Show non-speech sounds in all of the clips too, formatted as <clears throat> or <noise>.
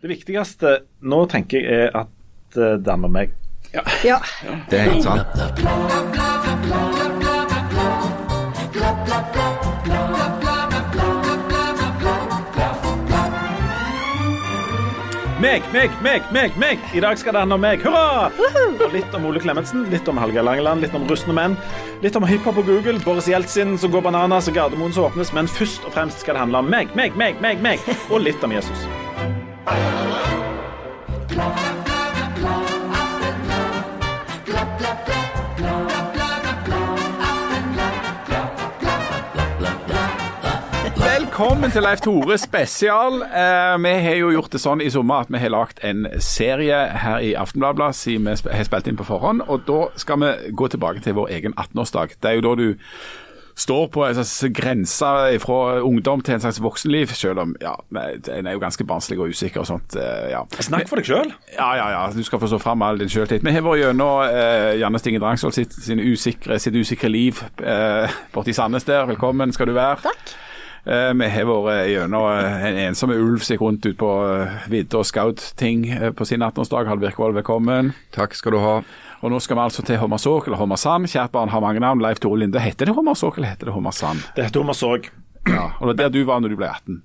Det viktigste nå tenker jeg er at eh, det handler om meg. Ja. Det er helt sant. Meg, meg, meg, meg, meg! I dag skal det handle om meg. Hurra! Og litt om Ole Klemetsen, litt om Hallgeir Langeland, litt om rustne menn. Litt om hiphop på Google, Boris Jeltsin som går bananas og Gardermoen som åpnes. Men først og fremst skal det handle om meg, meg, meg, meg, meg. Og litt om Jesus. Velkommen til Leif Tore spesial. Eh, vi har jo gjort det sånn i sommer at vi har lagd en serie her i Aftenbladet siden vi har spilt inn på forhånd. Og da skal vi gå tilbake til vår egen 18-årsdag. Det er jo da du står på en slags grense fra ungdom til en slags voksenliv, selv om ja, en er jo ganske barnslig og usikker og sånt. eh, ja. Snakk for deg sjøl. Ja, ja, ja. Du skal få stå fram all din sjøltillit. Vi har vært gjennom eh, Janne Stingen Drangsvold sitt, sin usikre, sitt usikre liv eh, borti Sandnes der. Velkommen skal du være. Takk. Eh, vi har vært gjennom eh, en ensom ulv som gikk rundt ut på vidda og skaut-ting eh, på sin 18-årsdag. Hall Birkevold, velkommen. Takk skal du ha. Og nå skal vi altså til Hommersåk eller Hommersand. Kjært barn har mange navn. Leif Tore Linde. Heter det Hommersåk eller heter det Hommersand? Det heter Hommersåk. Ja. Og det var der du var når du ble 18.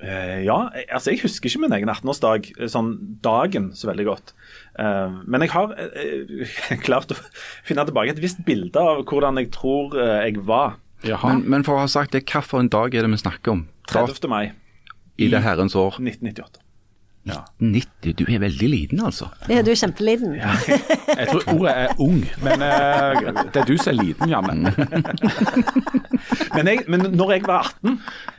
Uh, ja, altså jeg husker ikke min egen 18-årsdag, eh, sånn dagen, så veldig godt. Uh, men jeg har uh, <laughs> klart å finne tilbake et visst bilde av hvordan jeg tror eh, jeg var. Men, men for å ha sagt det, hvilken dag er det vi snakker om? 30. mai I det herrens år 1998. 90. Du er veldig liten, altså. Ja, du er kjempeliten. Jeg tror ordet er ung, men eh, det er du som er liten, jammen. <laughs> Men, jeg, men når jeg var 18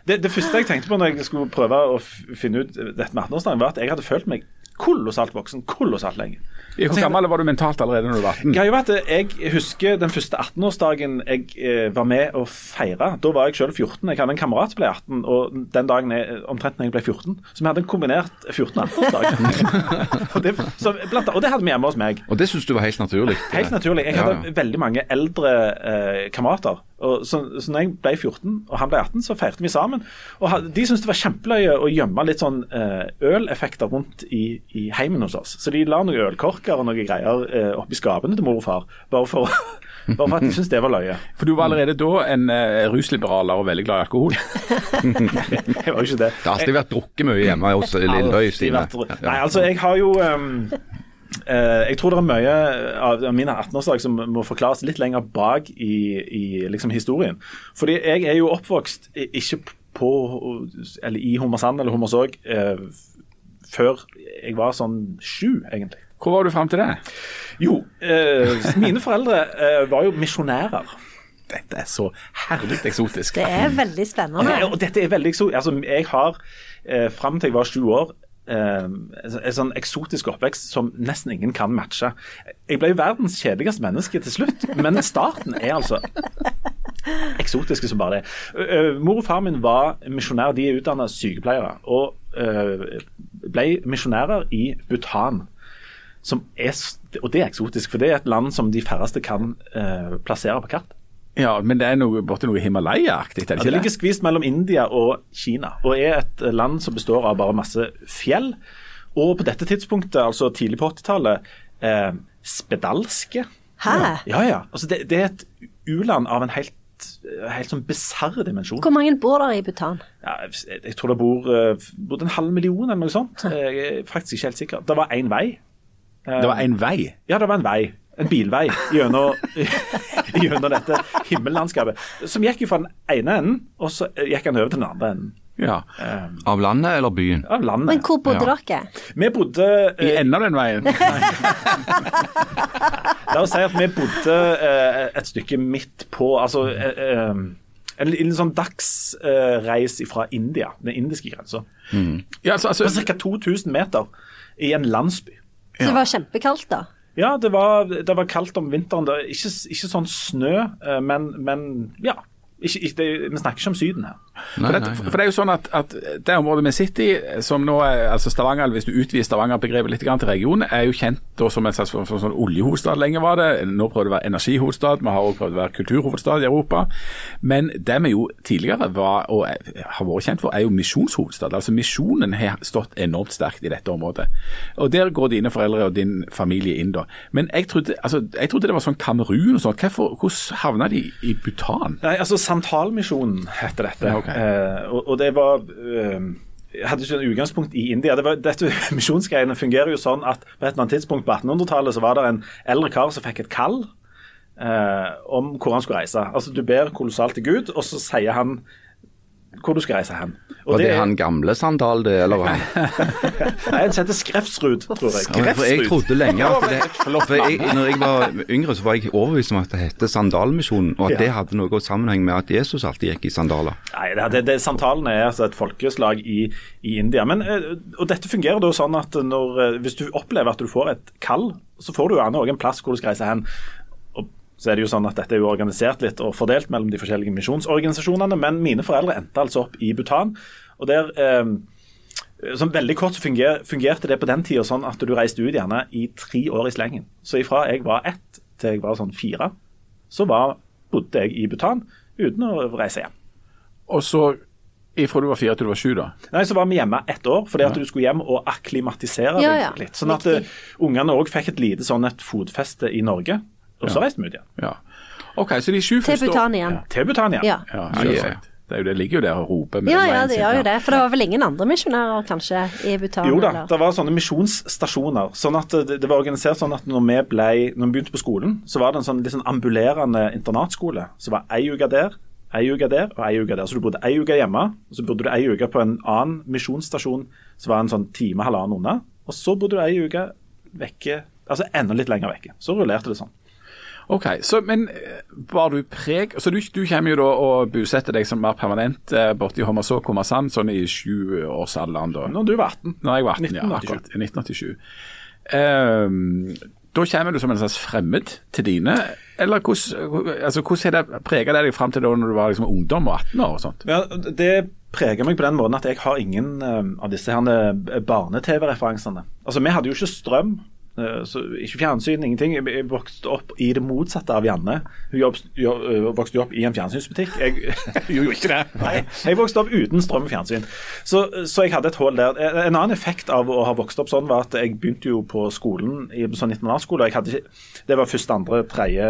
det, det første jeg tenkte på når jeg skulle prøve å finne ut dette med 18-årsdagen, var at jeg hadde følt meg kolossalt voksen kolossalt lenge. Hvor gammel var du mentalt allerede når du var 18? Greia var at Jeg husker den første 18-årsdagen jeg eh, var med å feire. Da var jeg selv 14. Jeg hadde en kamerat som ble 18, og den dagen jeg, omtrent når jeg ble 14. Så vi hadde en kombinert 14-18-årsdag. <laughs> og, det- så blant- og det hadde vi hjemme hos meg. Og det syns du var helt naturlig? Helt naturlig. Jeg hadde ja. veldig mange eldre eh, kamerater. Og så, så når jeg ble 14 og han ble 18, så feirte vi sammen. Og de syntes det var kjempeløye å gjemme litt sånn eh, øleffekter rundt i, i heimen hos oss. Så de la noen ølkorker og noen greier eh, oppi skapene til mor og far. Bare for, <laughs> bare for at de syntes det var løye. For du var allerede da en eh, rusliberaler og veldig glad i alkohol. <laughs> Jeg var jo ikke det. Det har alltid vært drukket mye hjemme hos <laughs> Stine. vært- Nei, altså, jeg har jo um, Uh, Jeg tror det er mye av min 18-årsdag som må forklares litt lenger bak i, i liksom historien. Fordi jeg er jo oppvokst ikke på Eller i Hummersand eller Hummersåk eh, før jeg var sånn sju, egentlig. Hvor var du fram til det? Jo, eh, mine foreldre eh, var jo misjonærer. Dette er så herlig eksotisk. Det er veldig spennende. Og dette er veldig eksotisk. Altså, jeg har eh, fram til jeg var sju år eh, en sånn eksotisk oppvekst som nesten ingen kan matche. Jeg ble jo verdens kjedeligste menneske til slutt, men starten er altså eksotiske som bare det. Ø, Mor og far min var misjonærer, de er utdanna sykepleiere. Og ø, ble misjonærer i Bhutan. Som er, og det er eksotisk, for det er et land som de færreste kan ø, plassere på kart. Ja, men det er noe, borti noe Himalaya-aktig, det Ja, det ligger skvist mellom India og Kina, og er et land som består av bare masse fjell. Og på dette tidspunktet, altså tidlig på 80-tallet, eh, spedalske. Hæ? Ja, ja. Altså det, det er et u-land av en helt, helt sånn bisarre dimensjon. Hvor mange bor der i Bhutan? Ja, jeg, jeg tror det bor, eh, bor en halv million eller noe sånt. Jeg er faktisk ikke helt sikker. Det var én vei. Det var en vei. Ja, det var en vei. En bilvei gjennom, <laughs> gjennom dette himmellandskapet. Som gikk jo fra den ene enden, og så gikk han over til den andre enden. Ja. Av landet eller byen? Av landet. Men hvor bodde Ja. dere? Vi bodde I eh, enden av den veien. <laughs> La oss si at vi bodde eh, et stykke midt på Altså eh, eh, en, en sånn dagsreis fra India, den indiske grensa. Ja, altså, På altså, ca. 2000 meter i en landsby. Så det var kjempekaldt, da? Ja, det var, det var kaldt om vinteren. Ikke, ikke sånn snø, eh, men, men ja. Ikke, ikke, det, vi snakker ikke om Syden her. Nei, For, det, nei, nei. for det er jo sånn at, at det området vi sitter i, som nå er altså Stavanger, eller hvis du utvider Stavanger-begrepet litt til regionen, er jo kjent da som en slags for, for sånn oljehovedstad lenge var det. Nå prøver det å være energihovedstad, vi har også prøvd å være kulturhovedstad i Europa. Men det vi jo tidligere var, og har vært kjent for, er jo misjonshovedstad. Altså Misjonen har stått enormt sterkt i dette området. Og Der går dine foreldre og din familie inn, da. Men jeg trodde, altså, jeg trodde det var sånn Kamerun og sånn. Hvordan havna de i Bhutan? Nei, altså Santalmisjonen heter dette. Ja, ok. eh, og, og det var eh, jeg hadde ikke en utgangspunkt i India. Det var, dette <laughs> Misjonsgreiene fungerer jo sånn at på et eller annet tidspunkt på 1800-tallet så var det en eldre kar som fikk et kall eh, om hvor han skulle reise. Altså Du ber kolossalt til Gud, og så sier han hvor du skal reise hen. Og Var det er- han gamle Sandal, det, eller hva? <laughs> Nei, han heter Skrefsrud, tror jeg. Ja, For jeg trodde lenge at <laughs> det for jeg, Når jeg var yngre, så var jeg overbevist om at det het Sandalmisjonen, og at Ja. det hadde noe sammenheng med at Jesus alltid gikk i sandaler. Nei, det, det, det, sandalene er altså et folkeslag i, i India. Men, eh, og Dette fungerer da sånn at når, eh, hvis du opplever at du får et kall, så får du gjerne også en plass hvor du skal reise hen. Så er det jo sånn at Dette er jo organisert litt og fordelt mellom de forskjellige misjonsorganisasjonene. Men mine foreldre endte altså opp i Bhutan. og der... Eh, Sånn veldig kort så funger, fungerte det på den tida sånn at du reiste ut gjerne i tre år i slengen. Så ifra jeg var ett til jeg var sånn fire, så var, bodde jeg i Bhutan uten å reise hjem. Og så ifra du var fire til du var sju, da? Nei, Så var vi hjemme ett år, fordi at du skulle hjem og akklimatisere Ja, deg ja, litt. Sånn at riktig. uh, ungene òg fikk et lite sånn et fotfeste i Norge. Og så Ja. reiste vi ut igjen. Ja. OK, så de sju første år- Bhutan igjen. Til Bhutan igjen. Ja. Ja, Ja, selvsagt. Det, er jo, det ligger jo der og roper. Ja, ja, det gjør jo det. For det var vel ingen andre misjonærer kanskje i Bhutan? Jo da, eller? det var sånne misjonsstasjoner. sånn at det, det var organisert sånn at når vi, ble, når vi begynte på skolen, så var det en sånn, sånn ambulerende internatskole. Så var ei uke der, ei uke der og ei uke der. Så du bodde ei uke hjemme, og så bodde du ei uke på en annen misjonsstasjon som var en sånn time, halvannen unna. Og så bodde du ei uke vekke, altså enda litt lenger vekke. Så rullerte det sånn. Ok, så, Men eh, var du preg Så du, du kommer jo da og bosetter deg som mer permanent eh, borte i Hommersåk, Hommersand, sånn i sjuårsalderen da? Når du var 18. Når jeg var 18, ja. Akkurat. I 1987. Um, da kommer du som en slags fremmed til dine, eller hvordan, altså, hvordan er det deg fram til da når du var liksom ungdom og 18 år og sånt? Ja, det preger meg på den måten at jeg har ingen eh, av disse barne-TV-referansene. Altså, Vi hadde jo ikke strøm, så ikke fjernsyn, ingenting. Jeg- vokste opp i det motsatte av Janne. Hun eh, vokste jo opp i en fjernsynsbutikk. Jeg <laughs> gjorde ikke det. <laughs> Nei, jeg vokste opp uten strøm og fjernsyn. Så, så jeg hadde et hull der. En annen effekt av å ha vokst opp sånn, var at jeg begynte jo på skolen i sånn internatskole. og Jeg hadde det var første, andre, tredje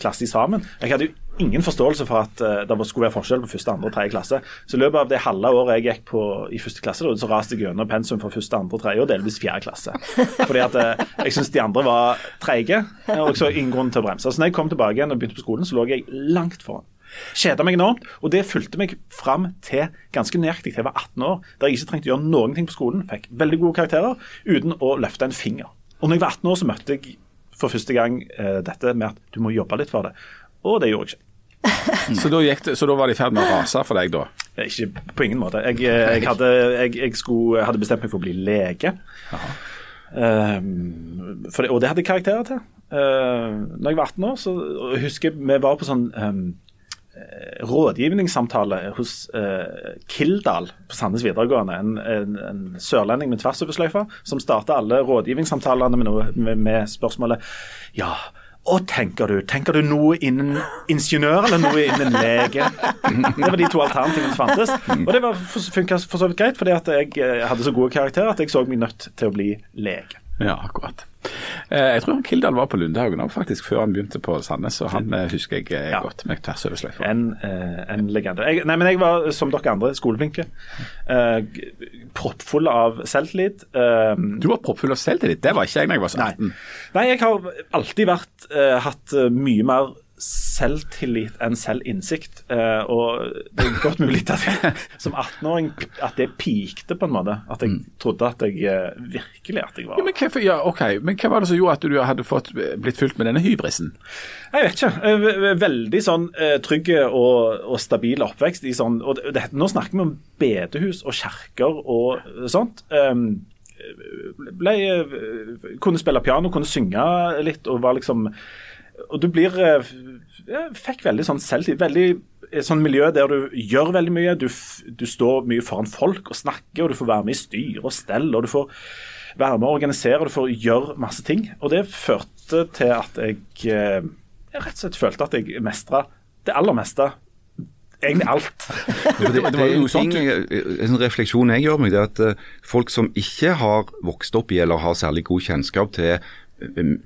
klasse sammen. Jeg hadde jo ingen forståelse for at eh, det skulle være forskjell på første, andre og tredje klasse. Så i løpet av det halve året jeg gikk på i første klasse, så raste jeg gjennom pensum fra første, andre, tredje og delvis fjerde klasse. Fordi at eh, jeg syntes de andre var treige, eh, og så ingen grunn til å bremse. Så når jeg kom tilbake igjen og begynte på skolen, så lå jeg langt foran. Kjeda meg enormt, og det fulgte meg fram til ganske nøyaktig til jeg var 18 år, der jeg ikke trengte å gjøre noen ting på skolen. Fikk veldig gode karakterer uten å løfte en finger. Og når jeg var 18 år, så møtte jeg for første gang eh, dette med at du må jobbe litt for det. Og det gjorde jeg ikke. <laughs> Så da, det, så da var det i ferd med å rase for deg, da? Eh, Ikke på ingen måte. Jeg, eh, jeg, hadde, jeg, skulle, hadde bestemt meg for å bli lege. Um, det, og det hadde jeg karakterer til. Uh, når jeg var 18 år, så jeg husker vi var på sånn um, rådgivningssamtale hos uh, Kildahl på Sandnes videregående. En, en, en sørlending med tvers over sløyfa som starta alle rådgivningssamtalene med, noe, med, med spørsmålet Ja, og tenker du? Tenker du noe innen ingeniør eller noe innen lege? Det var de to alternativene som fantes. Og det funka for så vidt greit, fordi at jeg eh, hadde så gode karakterer at jeg så meg nødt til å bli lege. Ja, akkurat. Eh, jeg tror han Kildahl var på Lundehaugen òg, faktisk, før han begynte på Sandnes. Og han eh, husker jeg eh, Ja. godt, med tvers over sløyfa. En, en legende. Jeg, nei, men jeg var, som dere andre, skoleflinke. Proppfull av selvtillit. Du var proppfull av selvtillit. Det var ikke jeg da jeg var så Nei. 18. Nei, jeg har alltid vært, hatt mye mer selvtillit enn selvinnsikt. Uh, og det er godt mulig at jeg som 18-åring at det pikte på en måte. At jeg trodde at jeg uh, virkelig at jeg var Ja, men, hva, ja, ok, men hva var det som gjorde at du hadde fått, blitt fylt med denne hybrisen? Jeg vet ikke. Veldig sånn uh, trygg og, og stabil oppvekst. I sånn, og det, nå snakker vi om bedehus og kjerker og sånt. Um, ble, kunne spille piano, kunne synge litt og var liksom Og du blir eh, Fikk veldig sånn selvtillit. Veldig sånn miljø der du gjør veldig mye. Du, du står mye foran folk og snakker, og du får være med i styre og stell. og du får være med å organisere, og du får gjøre masse ting. Og det førte til at jeg, eh, jeg rett og slett følte at jeg mestra det aller meste. Egentlig alt. Det, <laughs> det var det er jo en, sånn en refleksjon jeg gjør meg, det er at eh, folk som ikke har vokst opp i eller har særlig god kjennskap til eh,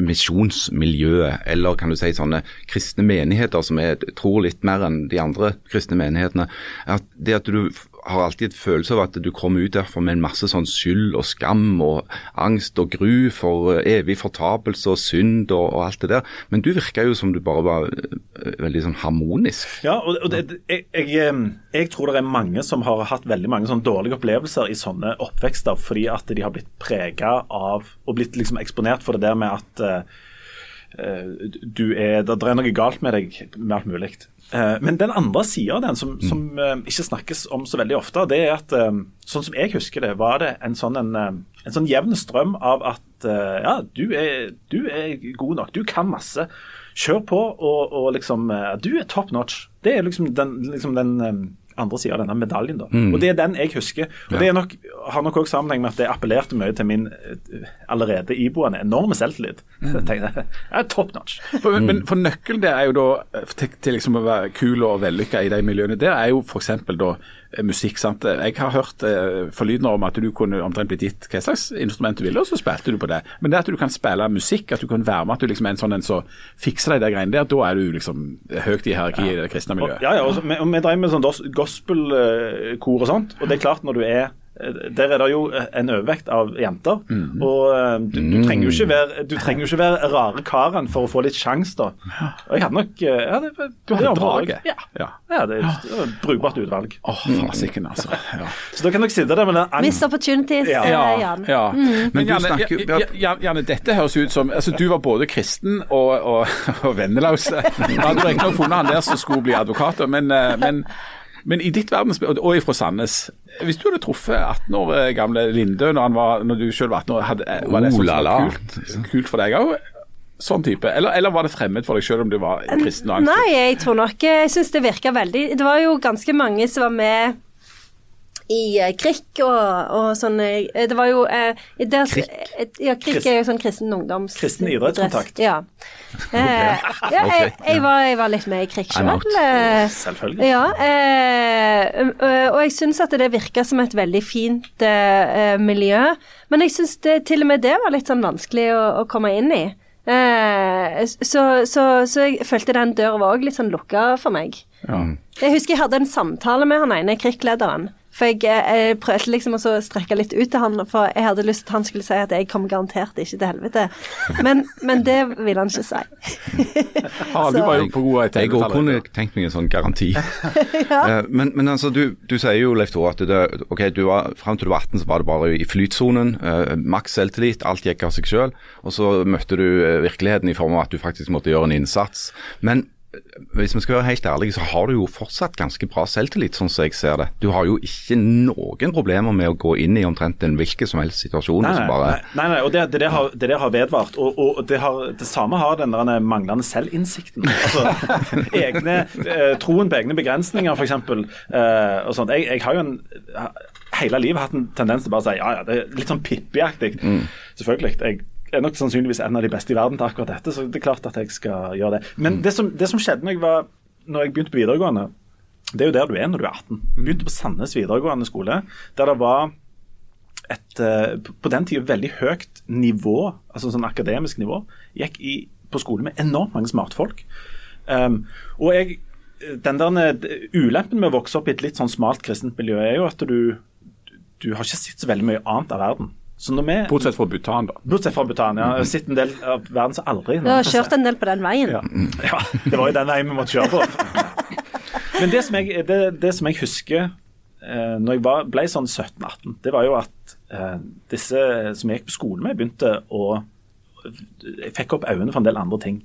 misjonsmiljøet, eller kan du si sånne kristne menigheter som jeg tror litt mer enn de andre kristne menighetene, at det at du har alltid et følelse av at du kommer ut derfra med en masse sånn skyld og skam og angst og gru for eh, evig fortapelse og synd og, og alt det der. Men du virker jo som du bare var eh, veldig sånn harmonisk. Ja, og, og det, jeg, jeg, jeg tror det er mange som har hatt veldig mange sånn dårlige opplevelser i sånne oppvekster, fordi at de har blitt prega av og blitt liksom eksponert for det der med at eh, du er, det er noe galt med deg med alt mulig. Eh, men den andre sida av den, som, som eh, ikke snakkes om så veldig ofte, det er at eh, sånn som jeg husker det, var det en sånn, en, eh, en sånn jevn strøm av at eh, ja, du er, du er god nok, du kan masse. Kjør på, og, og liksom eh, Du er top notch. Det er liksom den, liksom den eh, andre sida av denne medaljen. da. Og Det er den jeg husker. Og Det nok, har nok også sammenheng med at det appellerte mye til min eh, allerede iboende enorme selvtillit. Mm. jeg tenkte, <laughs> jeg er top notch. For, men, men for nøkkelen der er jo da eh, til, til liksom å være kul og vellykka i de miljøene, der er jo f.eks. da musikk. sant? Jeg har hørt eh, forlydender om at du kunne omtrent blitt gitt hva slags instrument du ville, og så spilte du på det. Men det at du kan spille musikk, at du kan være med, at du liksom er en sånn en som fikser de greiene der, da er du liksom høyt i hierarkiet i det kristne miljøet. ja, ja, og, så- vi- og Vi drev med sånn gospelkor og sånt. Og det er klart, når du er eh, der er det jo en overvekt av jenter. Og eh, du, du, trenger jo ikke være, du trenger jo ikke være rare karen for å få litt sjans, da. Og jeg hadde nok eh, ja, det, det, Du hadde det draget. Ja. Ja. ja det, det var et brukbart utvalg. Åh, fasiken, altså. Ja. Så da kan dere sitte der med den angsten. opportunities, Ja. eh, Jan. Ja. Men Men Janne, snakker Janne, dette høres ut som altså Du var både kristen og, og, <laughs> og venneløs. Du hadde riktignok funnet han der som skulle bli advokat, men, men, men i ditt verdensbilde, og ifra Sandnes Hvis du hadde truffet 18 år gamle Lindø når, han var, når du selv var 18 år, hadde, eh, var det sånn som var kult, kult for deg òg? Sånn type? Eller, eller var det fremmed for deg selv om du var kristen og angst? Nei, jeg tror nok Jeg syns det virka veldig Det var jo ganske mange som var med i eh, krikk og, og sånn eh, Det var jo eh, der, Krikk? Ja, krikk er jo sånn kristen ungdoms... Kristen idrettskontakt. Ja. <laughs> Eh, ja jeg, jeg, var, jeg var litt med i krikk selv. out. Selvfølgelig. Ja, eh, og jeg syns at det virka som et veldig fint eh, miljø. Men jeg syns til og med det var litt sånn vanskelig å, å komme inn i. Eh, så, så, så jeg følte den døra var òg litt sånn lukka for meg. Jeg husker jeg hadde en samtale med han ene krikklederen. For jeg, eh, jeg prøvde liksom å strekke litt ut til han, for jeg hadde lyst til at han skulle si at jeg kom garantert ikke til helvete. Men, men det ville han ikke si. <laughs> Harald, du var jo på god vei til Jeg òg kunne tenkt meg en sånn garanti. <laughs> ja. men, men altså, du, du sier jo Leif Tore, at det, ok, du var, frem til du var 18 så var det bare i flytsonen. Uh, maks selvtillit, alt gikk av seg sjøl. Og så møtte du eh, virkeligheten i form av at du faktisk måtte gjøre en innsats. Men eh, hvis vi skal være helt ærlige, så har du jo fortsatt ganske bra selvtillit, sånn som jeg ser det. Du har jo ikke noen problemer med å gå inn i omtrent en hvilken som helst situasjon. Nei, nei, bare... nei, nei, nei, og det, det, det, har, det det har vedvart. Og, og det, har, det samme har den der manglende selvinnsikten. Altså <laughs> egne, eh, Troen på egne begrensninger, f.eks. Eh, og sånt. Jeg, jeg har jo en, hele livet hatt en tendens til bare å si ja, ja, det er litt sånn Pippi-aktig. Selvfølgelig. Jeg er nok sannsynligvis en av de beste i verden til akkurat dette, så det er klart at jeg skal gjøre det. Men det som, det som skjedde når jeg, var, når jeg begynte på videregående, det er jo der du er når du er 18. Begynte på Sandnes videregående skole, der det var et eh, på den tida veldig høyt nivå, altså sånn akademisk nivå. Gikk i, på skole med enormt mange smartfolk. Um, og jeg, den der ulempen med å vokse opp i et litt sånn smalt kristent miljø, er jo at du, du har ikke sett så veldig mye annet av verden. Så når vi, Bortsett fra Bhutan, da. Bortsett fra Bhutan, ja. Jeg har sett en del av verden som aldri Du har kjørt en del på den veien. ja. ja, det var jo den veien vi måtte kjøre på. Men det som jeg, det, det som jeg husker eh, når jeg var, ble sånn 17-18, det var jo at eh, disse som jeg gikk på skole med, begynte å Jeg fikk opp øynene for en del andre ting.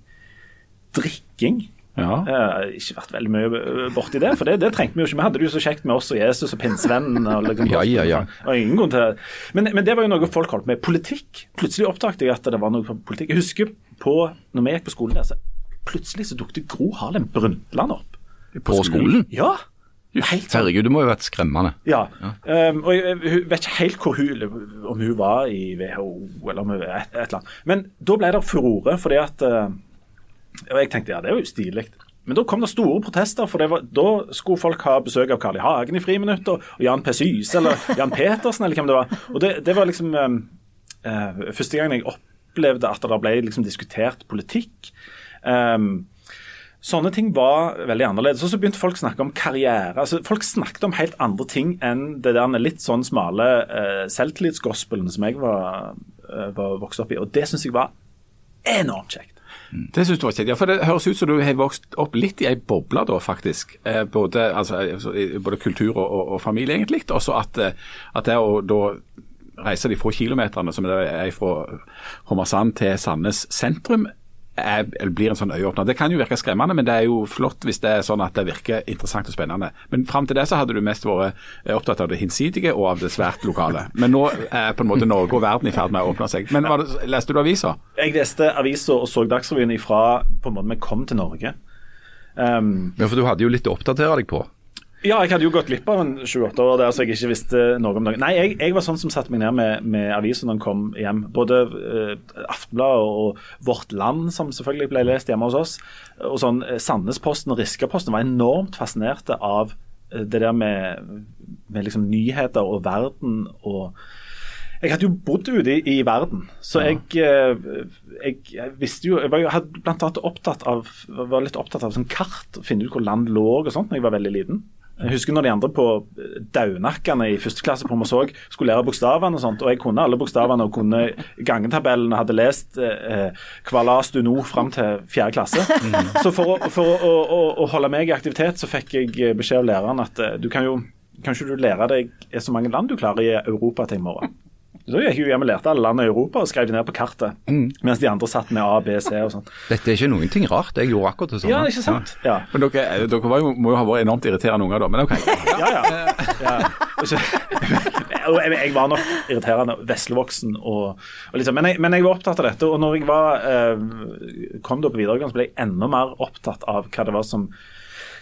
Drikking. Ja. Uh, ikke vært veldig mye borti det, for det, det trengte vi jo ikke. Vi hadde det jo så kjekt med oss og Jesus og pinsevennen. Og liksom, Ja, ja, ja. Og ingen grunn til men, men det var jo noe folk holdt med. Politikk. Plutselig oppdaget jeg at det var noe på politikk. Jeg husker på, når vi gikk på skolen der, så plutselig så dukket Gro Harlem Brundtland opp. På skolen? Ja. Helt. Herregud, det må jo ha vært skremmende. Ja. Um, og jeg, jeg vet ikke helt hvor hun, om hun var i WHO eller om hun et, et eller annet. Men da ble det furore, fordi at uh, Og jeg tenkte ja, det er jo stilig. Men da kom det store protester, for var, da skulle folk ha besøk av Carl I. Hagen i friminutter, og Jan P. Syse eller Jan Petersen eller hvem det var. Og det, det var liksom um, uh, første gangen jeg opplevde at det ble liksom diskutert politikk. Um, Sånne ting var veldig annerledes. Og så begynte folk å snakke om karriere. Altså, folk snakket om helt andre ting enn det der litt sånn smale uh, selvtillitsgospelen som jeg var, uh, var vokst opp i. Og det syns jeg var enormt kjekt. Det synes du var Ja, for det høres ut som du har vokst opp litt i ei boble da, faktisk. Eh, både, altså, både, kultur og, og, og familie, egentlig. Og så at, at det å da reise de få kilometerne som er fra Hommersand til Sandnes sentrum, er, blir en sånn øyeåpner. Det kan jo virke skremmende, men det er jo flott hvis det er sånn at det virker interessant og spennende. Men fram til det så hadde du mest vært eh, opptatt av det hinsidige og av det svært lokale. Men nå er på en måte Norge og verden i ferd med å åpne seg. Men det, leste du avisa? Jeg leste avisa og så Dagsrevyen ifra på en måte vi kom til Norge. Um, ja, For du hadde jo litt å oppdatere deg på? Ja, jeg hadde jo gått glipp av en 28 år der så jeg ikke visste noe om noe. Nei, jeg, jeg var sånn som satte meg ned med, med avisen når den kom hjem. Både uh, Aftenbladet og Vårt Land, som selvfølgelig ble lest hjemme hos oss. Og sånn uh, Sandnesposten og Riskaposten var enormt fascinerte av uh, det der med, med liksom nyheter og verden og jeg hadde jo bodd ute i, i verden, så jeg, jeg, jeg, visste jo Jeg var jo hadde blant annet opptatt av, var litt opptatt av sånn kart, finne ut hvor land lå og sånt da jeg var veldig liten. Jeg husker når de andre på Daunakkene i første klasse på Morsåk skulle lære bokstavene og sånt, og jeg kunne alle bokstavene og kunne gangetabellen og hadde lest eh, Kvalas du nå fram til fjerde klasse. Mm. Så for, å, for å, å, å, holde meg i aktivitet, så fikk jeg beskjed av læreren at eh, du kan jo Kanskje du lærer deg så mange land du klarer i Europa til i morgen. Så gikk jeg hjem og lærte alle land i Europa og skrev de ned på kartet. Mm. Mens de andre satt med A, B, C og sånn. Dette er ikke noen ting rart. Jeg gjorde akkurat det samme. Ja, ikke sant? Ja. Ja. Men dere, eh, dere jo, må jo ha vært enormt irriterende unger da, men OK. Ja, ja. ja. jeg, var nok irriterende veslevoksen. Og, og liksom, men, jeg, men, jeg, var opptatt av dette. Og når jeg var, eh, kom da på videregående, så ble jeg enda mer opptatt av hva det var som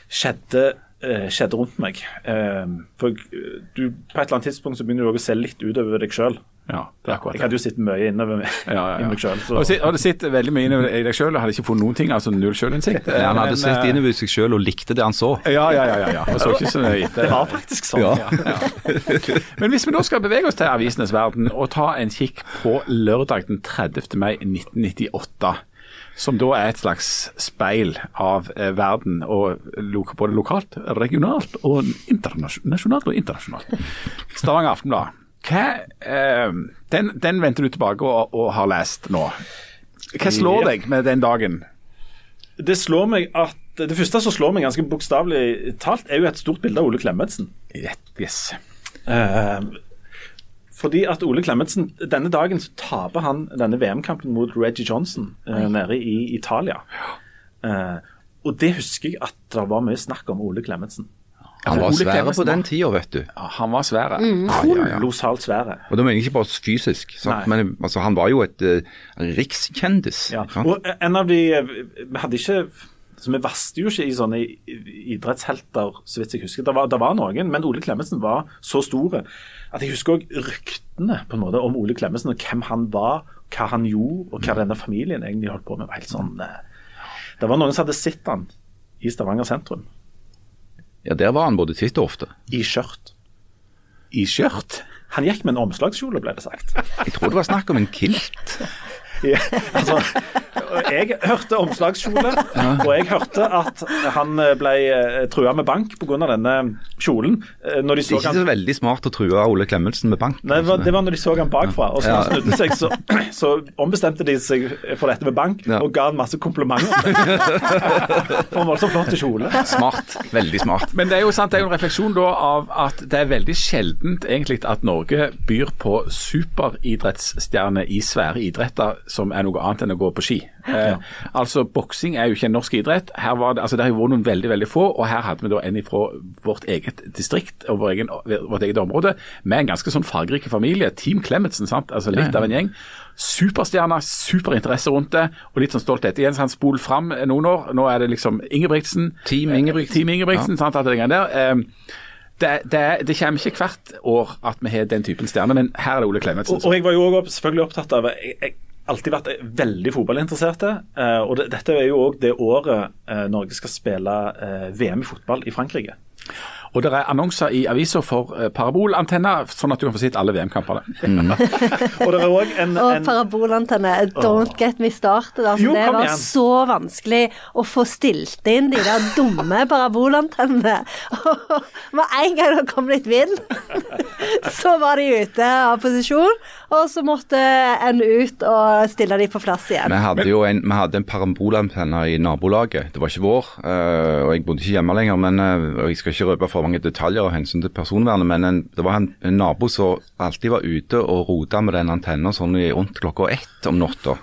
skjedde Eh, skjedde rundt meg. Eh, for du, på et eller annet tidspunkt så begynner du også å se litt utover deg sjøl. Ja, det er akkurat det. Jeg hadde jo sittet mye innover meg, ja, ja, ja. <laughs> meg sjøl. Har du sittet veldig mye innover deg sjøl og hadde ikke funnet noen ting? Altså null sjølinnsikt? Ja, han hadde sittet innover seg sjøl og likte det han så. Ja, ja, ja. ja, Og så ikke så nøye <laughs> Det var faktisk sånn. <laughs> Men hvis vi nå skal bevege oss til avisenes verden og ta en kikk på lørdag den 30. mai 1998 som da er et slags speil av eh, verden, og både lokalt, regionalt og internasjonalt. og internasjonalt. Stavanger Aftenblad. Hva, eh, den, den, venter du tilbake og, og, har lest nå. Hva slår deg med den dagen? Det slår meg at det første som slår meg ganske bokstavelig talt, er jo et stort bilde av Ole Klemetsen. Yes. Eh, fordi at Ole Klemetsen, Denne dagen så taper han denne VM-kampen mot Reggie Johnson eh, nede i Italia. Eh, og det husker jeg at det var mye snakk om Ole Klemetsen. Han var svære på den tida, vet du. Han var svære. Mm. Kolossalt svære. Og da mener jeg ikke bare fysisk, men altså, han var jo et uh, rikskjendis. Ja. Og en av de Vi hadde ikke så Vi vasste jo ikke i sånne idrettshelter, så vidt jeg husker. Det var, det var noen, men Ole Klemetsen var så store at jeg husker òg ryktene på en måte om Ole Klemetsen og hvem han var, hva han gjorde, og hva denne familien egentlig holdt på med. var helt sånn... Eh, det var noen som hadde sett han i Stavanger sentrum. Ja, der var han både titt og ofte. I skjørt. I skjørt? Han gikk med en omslagskjole, ble det sagt. Jeg tror det var snakk om en kilt. Ja, altså, jeg hørte omslagskjole, og jeg hørte at han ble eh, trua med bank pga. denne kjolen. Eh, når de så det er ikke han... så veldig smart å true Ole Klemetsen med bank. Nei, det var, når de så han bakfra. Og så ja. han snudde seg, så, <clears throat> så, ombestemte de seg for dette med bank, ja. og ga han masse komplimenter. <laughs> for en voldsomt flott kjole. Smart. Veldig smart. Men det er jo sant, det er jo en refleksjon da av at det er veldig sjeldent egentlig at Norge byr på superidrettsstjerner i svære idretter som er noe annet enn å gå på ski. Eh, altså, Boksing er jo ikke en norsk idrett. Her var det, altså, det har jo vært noen veldig veldig få, og her hadde vi da en fra vårt eget distrikt og vår egen, vårt eget område med en ganske sånn fargerik familie. Team Klemetsen, sant? altså litt av en gjeng. Superstjerne, superinteresse rundt det, og litt sånn stolthet. Igjen, han spol fram noen år. Nå er det liksom Ingebrigtsen. Team Ingebrigtsen. Team Ingebrigtsen, sant, alt det greiene der. Eh, det, det, det, kommer ikke hvert år at vi har den typen stjerner, men her er det Ole Klemetsen. Og, og jeg var jo også selvfølgelig opptatt av jeg, jeg alltid vært veldig fotballinteresserte. Uh, og det, dette er jo òg det året uh, Norge skal spille uh, VM i fotball i Frankrike. Og det er annonser i aviser for uh, parabolantenner, sånn at du kan få sett alle VM-kampene. Mm. <laughs> og det er også en, og parabolantenne. Don't oh. get me started. Altså, jo, det var igjen. så vanskelig å få stilt inn de der dumme parabolantennene. <laughs> Med en gang det kom litt vind, <laughs> så var de ute av posisjon, og så måtte en ut og stille de på plass igjen. Vi hadde jo en, vi hadde en parabolantenne i nabolaget. Det var ikke vår, og jeg bodde ikke hjemme lenger, men jeg skal ikke røpe for mange detaljer av hensyn til personvernet, men en, det var en, en, nabo som alltid var ute og rota med den antenna sånn rundt klokka ett om natta.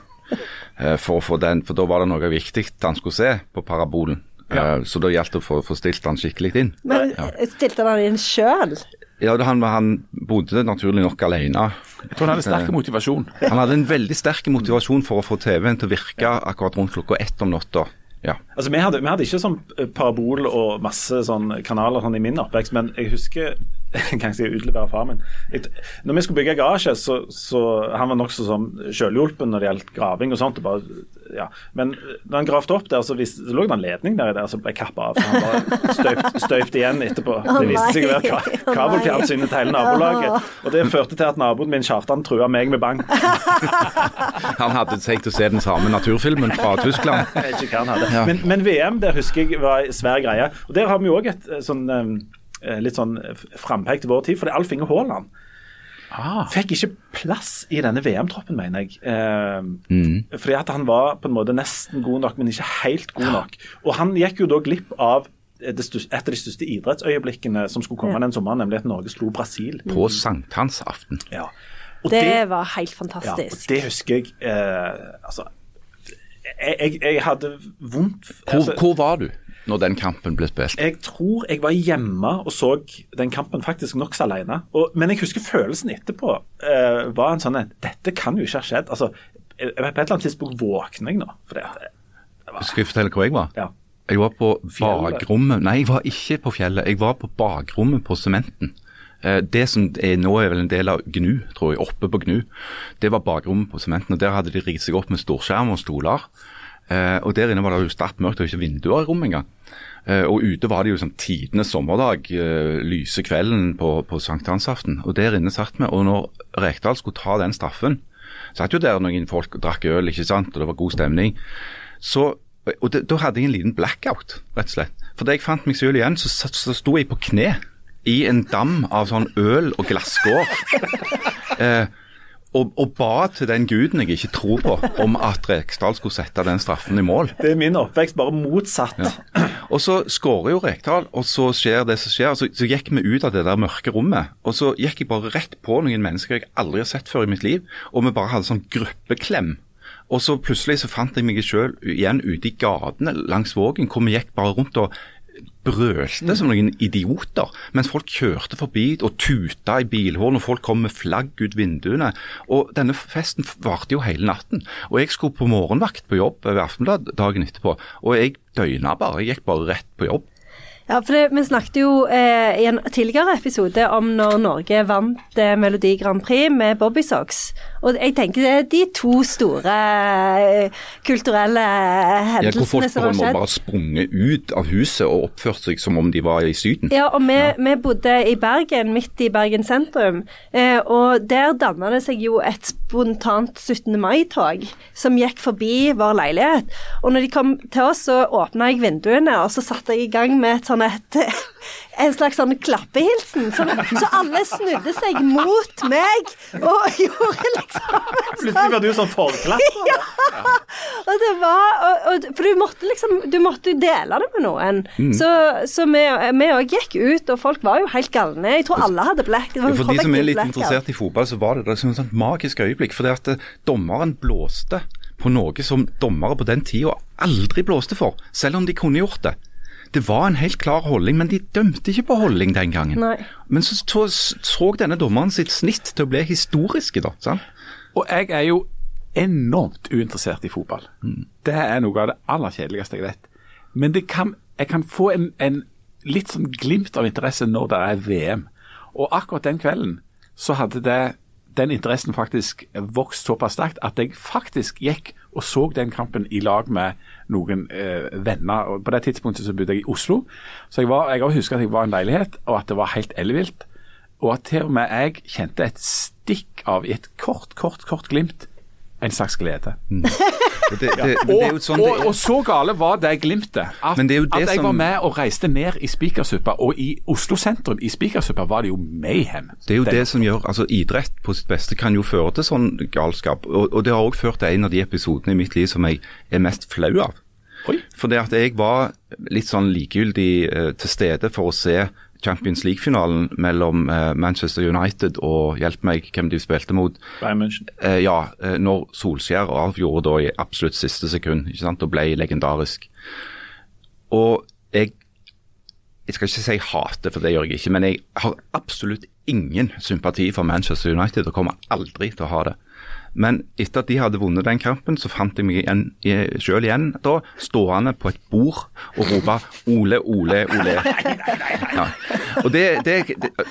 For, for, den, for, da var det noe viktig han skulle se på parabolen. Ja. Eh, så da gjaldt det å få, få stilt han skikkelig inn. Men ja. stilte han inn sjøl? Ja, han, han, bodde naturlig nok alene. Jeg tror han hadde sterk motivasjon. Han hadde en veldig sterk motivasjon for å få TV-en til å virke akkurat rundt klokka ett om natta. Ja. Altså, vi hadde, vi hadde, ikke sånn eh, parabol og masse sånn kanaler sånn i min oppvekst, men jeg husker <laughs> jeg kan ikke si utlevere far min. Et, når vi skulle bygge garasje, så, så han var nokså sånn selvhjulpen når det gjaldt graving og sånt. Og bare, ja. Men når han gravde opp der, så, vis, så lå det en ledning der, der som ble kappa av. Så han bare støypt, støypt igjen etterpå. Det viste seg å være ka kabelfjernsynet til hele nabolaget. Og det førte til at naboen min Kjartan trua meg med bank. <laughs> han hadde tenkt å se den samme naturfilmen fra Tyskland. ikke hva han hadde. Ja. Men, men, VM der husker jeg var svær greie. Og Der har vi òg et sånn litt sånn frampek til vår tid. For det er Alf Inge Haaland ah. fikk ikke plass i denne VM-troppen, mener jeg. Eh, mm. Fordi at han var på en måte nesten god nok, men ikke helt god nok. Og han gikk jo da glipp av et av de største idrettsøyeblikkene som skulle komme ja. den sommeren, nemlig at Norge slo Brasil. På sankthansaften. Ja. Det, det, var helt fantastisk. Ja, det husker jeg. Eh, altså jeg, jeg, jeg, hadde vondt altså, hvor, var du når den kampen ble spilt? Jeg tror jeg var hjemme og så den kampen faktisk nokså alene. Og, men jeg husker følelsen etterpå uh, var en sånn Dette kan jo ikke ha skjedd. Altså, jeg, på et eller annet tidspunkt våkner jeg nå. Fordi at det var, Skal jeg fortelle hvor jeg var? Ja. Jeg var på bakrommet Nei, jeg var ikke på fjellet. Jeg var på bakrommet på Sementen. Eh, det som er nå er vel en del av GNU, tror jeg, oppe på GNU. Det var bakrommet på Sementen. og Der hadde de rigget seg opp med storskjerm og stoler. Eh, og Der inne var det jo sterkt mørkt og ikke vinduer i rommet engang. Eh, og ute var det jo sånn tidenes sommerdag, lyse kvelden på, på sankthansaften. Og der inne satt vi. Og når Rekdal skulle ta den straffen, satt jo der noen folk og drakk øl, ikke sant, og det var god stemning. Så og det, Da hadde jeg en liten blackout, rett og slett. For da jeg fant meg selv igjen, så, så sto jeg på kne i en dam av sånn øl og glasskår. Eh, og, og, ba til den guden jeg ikke tror på, om at Rekdal skulle sette den straffen i mål. Det er min oppvekst, bare motsatt. Ja. Og så skårer jo Rekdal, og så skjer det som skjer. Så, så, gikk vi ut av det der mørke rommet. Og så gikk jeg bare rett på noen mennesker jeg aldri har sett før i mitt liv, og vi bare hadde sånn gruppeklem. Og så plutselig så fant jeg meg sjøl igjen ute i gatene langs Vågen, hvor vi gikk bare rundt og brølte som noen idioter, mens folk kjørte forbi og tuta i bilhåren, og folk kom med flagg ut vinduene. Og Denne festen varte jo hele natten. Og Jeg skulle på morgenvakt på jobb ved Aftenblad dagen etterpå, og jeg døgna bare. Jeg gikk bare rett på jobb. Ja, for det, Vi snakket jo eh, i en tidligere episode om når Norge vant eh, Melodi Grand Prix med Bobby Socks. Og jeg tenker det er de to store eh, kulturelle hendelsene ja, som har skjedd. Hvor folk bare sprunget ut av huset og oppført seg som om de var i Syden. Ja, og vi, ja. vi bodde i Bergen, midt i Bergen sentrum. Eh, og der danna det seg jo et spontant 17. mai-tog som gikk forbi vår leilighet. Og når de kom til oss, så åpna jeg vinduene, og så satte jeg i gang med et sånn et en slags sånn klappehilsen. Så, så, alle snudde seg mot meg og <laughs> gjorde liksom Plutselig var du sånn forklapp. <laughs> Ja. Og det var og, og, For du måtte liksom Du måtte dele det med noen. Mm. Så, så vi òg gikk ut, og folk var jo helt galne. Jeg tror alle hadde black. Ja, for de som er litt interessert i fotball, så var det, det som et sånt magisk øyeblikk. For det at dommeren blåste på noe som dommere på den tida aldri blåste for, selv om de kunne gjort det. Det var en helt klar holdning, men de dømte ikke på holdning den gangen. Nei. Men så, så så denne dommeren sitt snitt til å bli historiske, da. sant? Og jeg er jo enormt uinteressert i fotball. Det er noe av det aller kjedeligste jeg vet. Men det kan, jeg kan få en, en litt sånn glimt av interesse når det er VM. Og akkurat den kvelden så hadde det, den interessen faktisk vokst såpass sterkt at jeg faktisk gikk og så den kampen i lag med noen eh, venner. Og på det tidspunktet så bodde jeg i Oslo, så jeg, var, jeg husker at jeg var i en leilighet, og at det var helt ellevilt. Og at til og med jeg kjente et stikk av, i et kort, kort, kort glimt, en slags glede. Og <laughs> det, det, det sånn og, og så gale var det glimtet at, det det at jeg var med og reiste ned i Spikersuppa, og i Oslo sentrum i Spikersuppa var det jo mayhem. Det er jo det som gjør altså Idrett på sitt beste kan jo føre til sånn galskap. Og, og det har òg ført til en av de episodene i mitt liv som jeg er mest flau av. Oi. For det at jeg var litt sånn likegyldig eh, til stede for å se Champions League-finalen mellom eh, Manchester United og hjelp meg hvem de spilte mot. Eh, ja, eh, når Solskjær avgjorde da i absolutt siste sekund ikke sant, og ble legendarisk. Og jeg jeg skal ikke si hate, for det gjør jeg ikke, men jeg har absolutt ingen sympati for Manchester United og kommer aldri til å ha det. Men etter at de hadde vunnet den kampen, så fant jeg meg igjen, selv igjen da, stående på et bord og rope 'Ole, Ole, Ole'. Ja. Og det, det,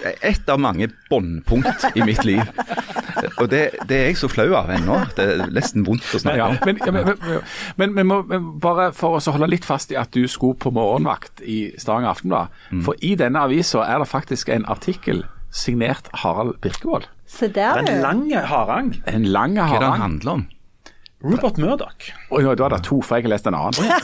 er et av mange båndpunkt i mitt liv. Og det, det er jeg så flau av ennå. Det er nesten vondt å snakke om. men, ja, men, men, men, men, men bare for oss å holde litt fast i at du skulle på morgenvakt i Stavanger Aftenblad. Mm. For i denne avisa er det faktisk en artikkel signert Harald Birkevold. Se der, En du. lang harang. En lang Hva er det den handler om? Rupert Murdoch. Oi, ja, da er det to, for jeg har lest en annen.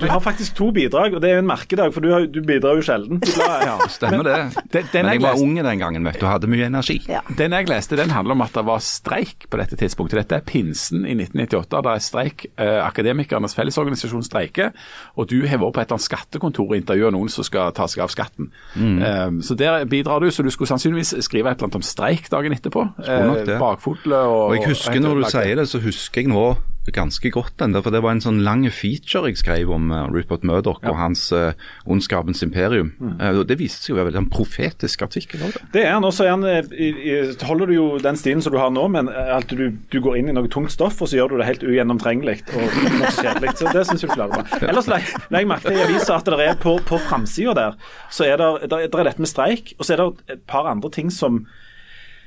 Du har faktisk to bidrag, og det er jo en merkedag, for du, har, du bidrar jo sjelden. <laughs> Ja. Stemmer det. Den- den Men jeg jeg var leste- unge den gangen, vet du, og hadde mye energi. Ja. Den jeg leste, den handler om at det var streik på dette tidspunktet. Dette er pinsen i 1998. Det er streik. Eh, Akademikernes Fellesorganisasjon streiker. Og du har vært på et eller annet skattekontor og intervjua noen som skal ta seg av skatten. Mm. Eh, så der bidrar du. Så du skulle sannsynligvis skrive et eller annet om streik dagen etterpå. Det. bakfotle og Og jeg husker Når du sier det, så husker jeg nå ganske godt den der, for det var en sånn lang feature jeg skrev om uh, Rupert Murdoch og hans uh, Ondskapens imperium. Mm. Uh, det viste seg å være en profetisk artikkel. også. Det er han, og så er han, i, i, holder du jo den stilen som du har nå, men at du, du går inn i noe tungt stoff, og så gjør du det helt ugjennomtrengelig og kjedelig. Så det syns jeg du klarer bra. Ellers la jeg merke til i avisa at det er på, på framsida der, så er det, der, der er dette med streik, og så er det et par andre ting som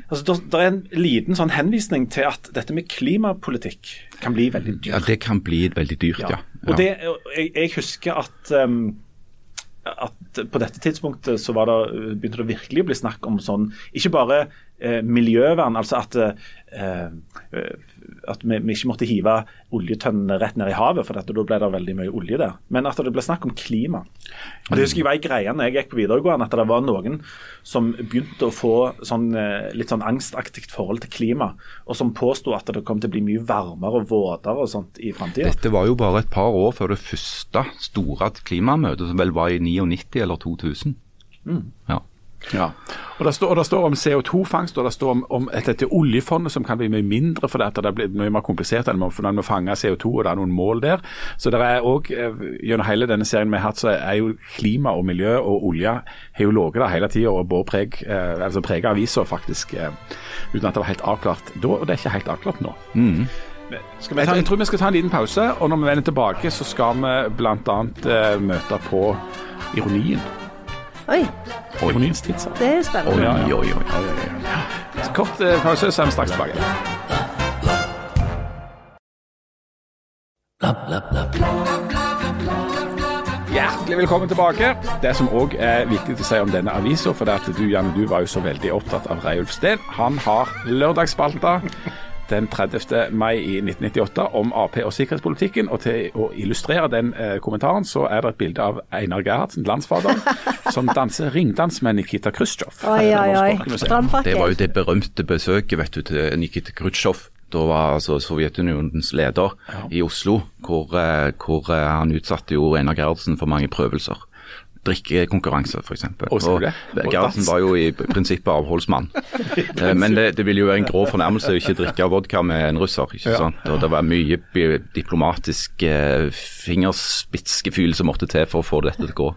Altså, der er en liten sånn henvisning til at dette med klimapolitikk kan bli veldig dyrt. Ja, Det kan bli veldig dyrt, ja. Og det, jeg, jeg husker at um, at på dette tidspunktet så var det, begynte det virkelig å bli snakk om sånn Ikke bare eh, miljøvern, altså at, eh, eh, at vi, vi ikke måtte hive oljetønnene rett ned i havet, for da ble det veldig mye olje der. Men at det ble snakk om klima. Og Det husker jeg var en greie når jeg gikk på videregående, at det var noen som begynte å få sånn, eh, litt sånn angstaktig forhold til klima, og som påsto at det kom til å bli mye varmere og våtere og sånt i framtida. Dette var jo bare et par år før det første store klimamøtet, som vel var i 99 eller 2000. Ja. Ja. Og det, står, og det står om CO2-fangst og det står om, om et, dette oljefondet som kan bli mye mindre fordi at det blir mye mer komplisert enn man må fange CO2 og det er noen mål der. Så det er òg gjennom hele denne serien vi har hatt, så er jo klima og miljø og olje har jo ligget der hele tida og båret preg, eh, altså preget avisa faktisk, eh, uten at det var helt avklart da. Og det er ikke helt avklart nå. Jeg, ta jeg tror vi skal ta en liten pause, og når vi vender tilbake, så skal vi bl.a. Eh, møte på ironien. Oi, tidsalder. det er spennende. Oi, oi, oi. Kort eh, pause, så er vi straks tilbake. Hjertelig velkommen tilbake. Det som òg er viktig å si om denne avisa, for det at du Janne, du var jo så veldig opptatt av Reiulf Steen. Han har lørdagsspalta den 30. mai i 1998 om Ap og sikkerhetspolitikken. Og til å illustrere den eh, kommentaren, så er det et bilde av Einar Gerhardsen, landsfaderen, <laughs> som danser ringdans med Nikita Khrusjtsjov. Det var jo det berømte besøket vet du, til Nikita Khrusjtsjov. Da var altså Sovjetunionens leder i Oslo, hvor, eh, hvor eh, han utsatte jo Einar Gerhardsen for mange prøvelser. Drikkekonkurranse, f.eks. Gerhardsen var jo i prinsippet avholdsmann. <laughs> Eh, Men det, det ville jo være en grov fornærmelse å ikke drikke vodka med en russer. ikke sant? Og det var mye diplomatisk eh, fingerspitzgefühl som måtte til for å få dette til å gå.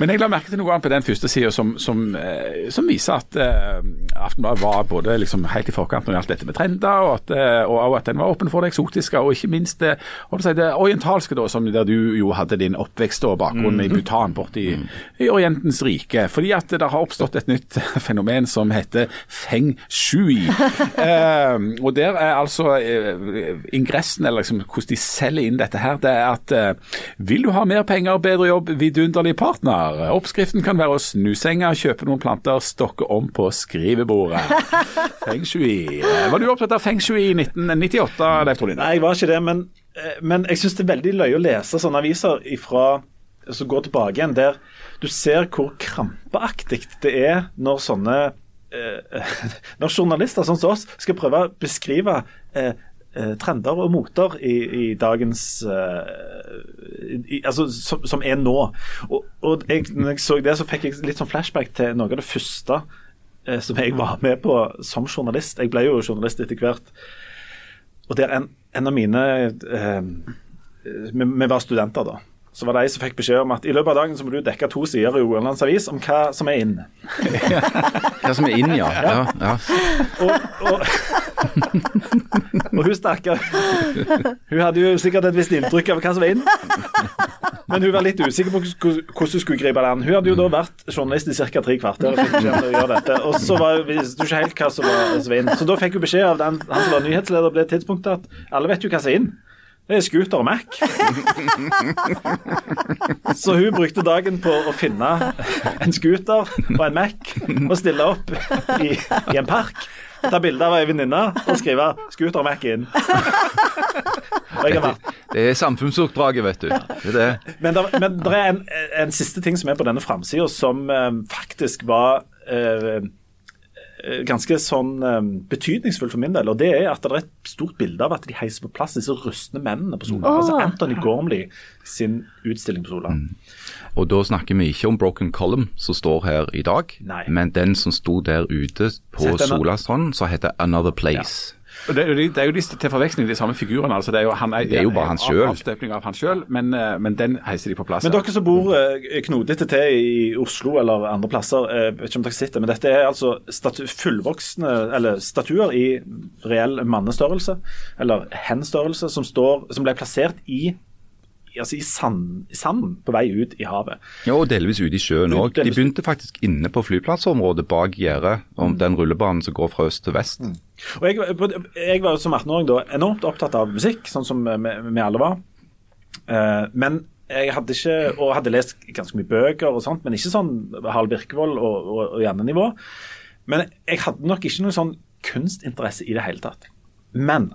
Men jeg la merke til noe annet på den første sida som, som, eh, som viser at uh, Aftenbladet var både liksom helt i forkant når det gjaldt dette med trender, og at, eh, og at den var åpen for det eksotiske, og ikke minst det, si, det orientalske, da, som der du jo hadde din oppvekst og bakgrunn i Bhutan borte i, i Orientens rike. Fordi at det har oppstått et nytt <laughs> fenomen som heter feng shui. uh, <laughs> og der er altså uh, ingressen, eller liksom hvordan de selger inn dette her, det er at vil du ha mer penger, bedre jobb, vidunderlig partner? Oppskriften kan være å snu senga, kjøpe noen planter, stokke om på skrivebordet. <laughs> Feng shui. Var du opptatt av feng shui i 1998, Leif Trolin? Nei, jeg var ikke det, men, eh, men jeg syns det er veldig løye å lese sånne aviser ifra, som går tilbake igjen, der du ser hvor krampeaktig det er når sånne eh, <laughs> Når journalister sånn som oss skal prøve å beskrive eh, trender og moter i, i dagens eh, i, Altså som, som er nå. Og, og jeg, når jeg så det, så fikk jeg litt sånn flashback til noe av det første eh, som jeg var med på som journalist. Jeg ble jo journalist etter hvert. Og der en, en av mine eh, vi, vi var studenter da. Så var det ei som fikk beskjed om at i løpet av dagen så må du dekke to sider i Rogalands Avis om hva som er inn. <laughs> Hva som er inn, ja. ja, ja. Og, og, <laughs> og hun stakkar Hun hadde jo sikkert et visst inntrykk av hva som var inn. Men hun var litt usikker på hvordan hun skulle gripe det an. Hun hadde jo da vært journalist i ca. tre kvarter. og så var, visste hun ikke helt hva som var, som inn. Så da fikk hun beskjed av den, han som var nyhetsleder på det tidspunktet, at alle vet jo hva som er inn. Det er scooter og Mac. Så hun brukte dagen på å finne en scooter og en Mac og stille opp i, i en park. Ta bilde av ei venninne og skrive 'scooter og Mac inn'. Og <laughs> jeg Det er samfunnsoppdraget, vet du. Det er det. men det men der er en, en siste ting som er på denne framsida, som eh, faktisk var eh, eh, ganske sånn eh, betydningsfull for min del. og Det er at det er et stort bilde av at de heiser på plass disse rustne mennene på Sola. Altså Anthony Gormley sin utstilling på Sola. Og da snakker vi ikke om Broken Column, som står her i dag, Nei. men den som sto der ute på Solastranden, den- Solastrand, som heter Another Place. Og Det, er jo det er jo de, til forveksling de samme figurene. altså Det er jo, han, Det er jo bare han sjøl. Avstøpning av han sjøl, men, eh, men den heiser de på plass. Men dere som bor knodete til i Oslo eller andre plasser, eh, vet ikke om dere sitter, men dette er altså statu fullvoksne eller statuer i reell mannestørrelse, eller hen-størrelse, som, står- som ble plassert i altså i sand, sand, på vei ut i havet. Ja, og delvis ute i sjøen òg. De begynte faktisk inne på flyplassområdet bak gjerdet, om den rullebanen som går fra øst til vest. Og jeg, jeg var som 18-åring da enormt opptatt av musikk, sånn som vi, alle var. Uh, men jeg hadde ikke, og hadde lest ganske mye bøker og sånt, men ikke sånn Harald Birkevold og, og, og Janne-nivå. Men jeg hadde nok ikke noen sånn kunstinteresse i det hele tatt. Men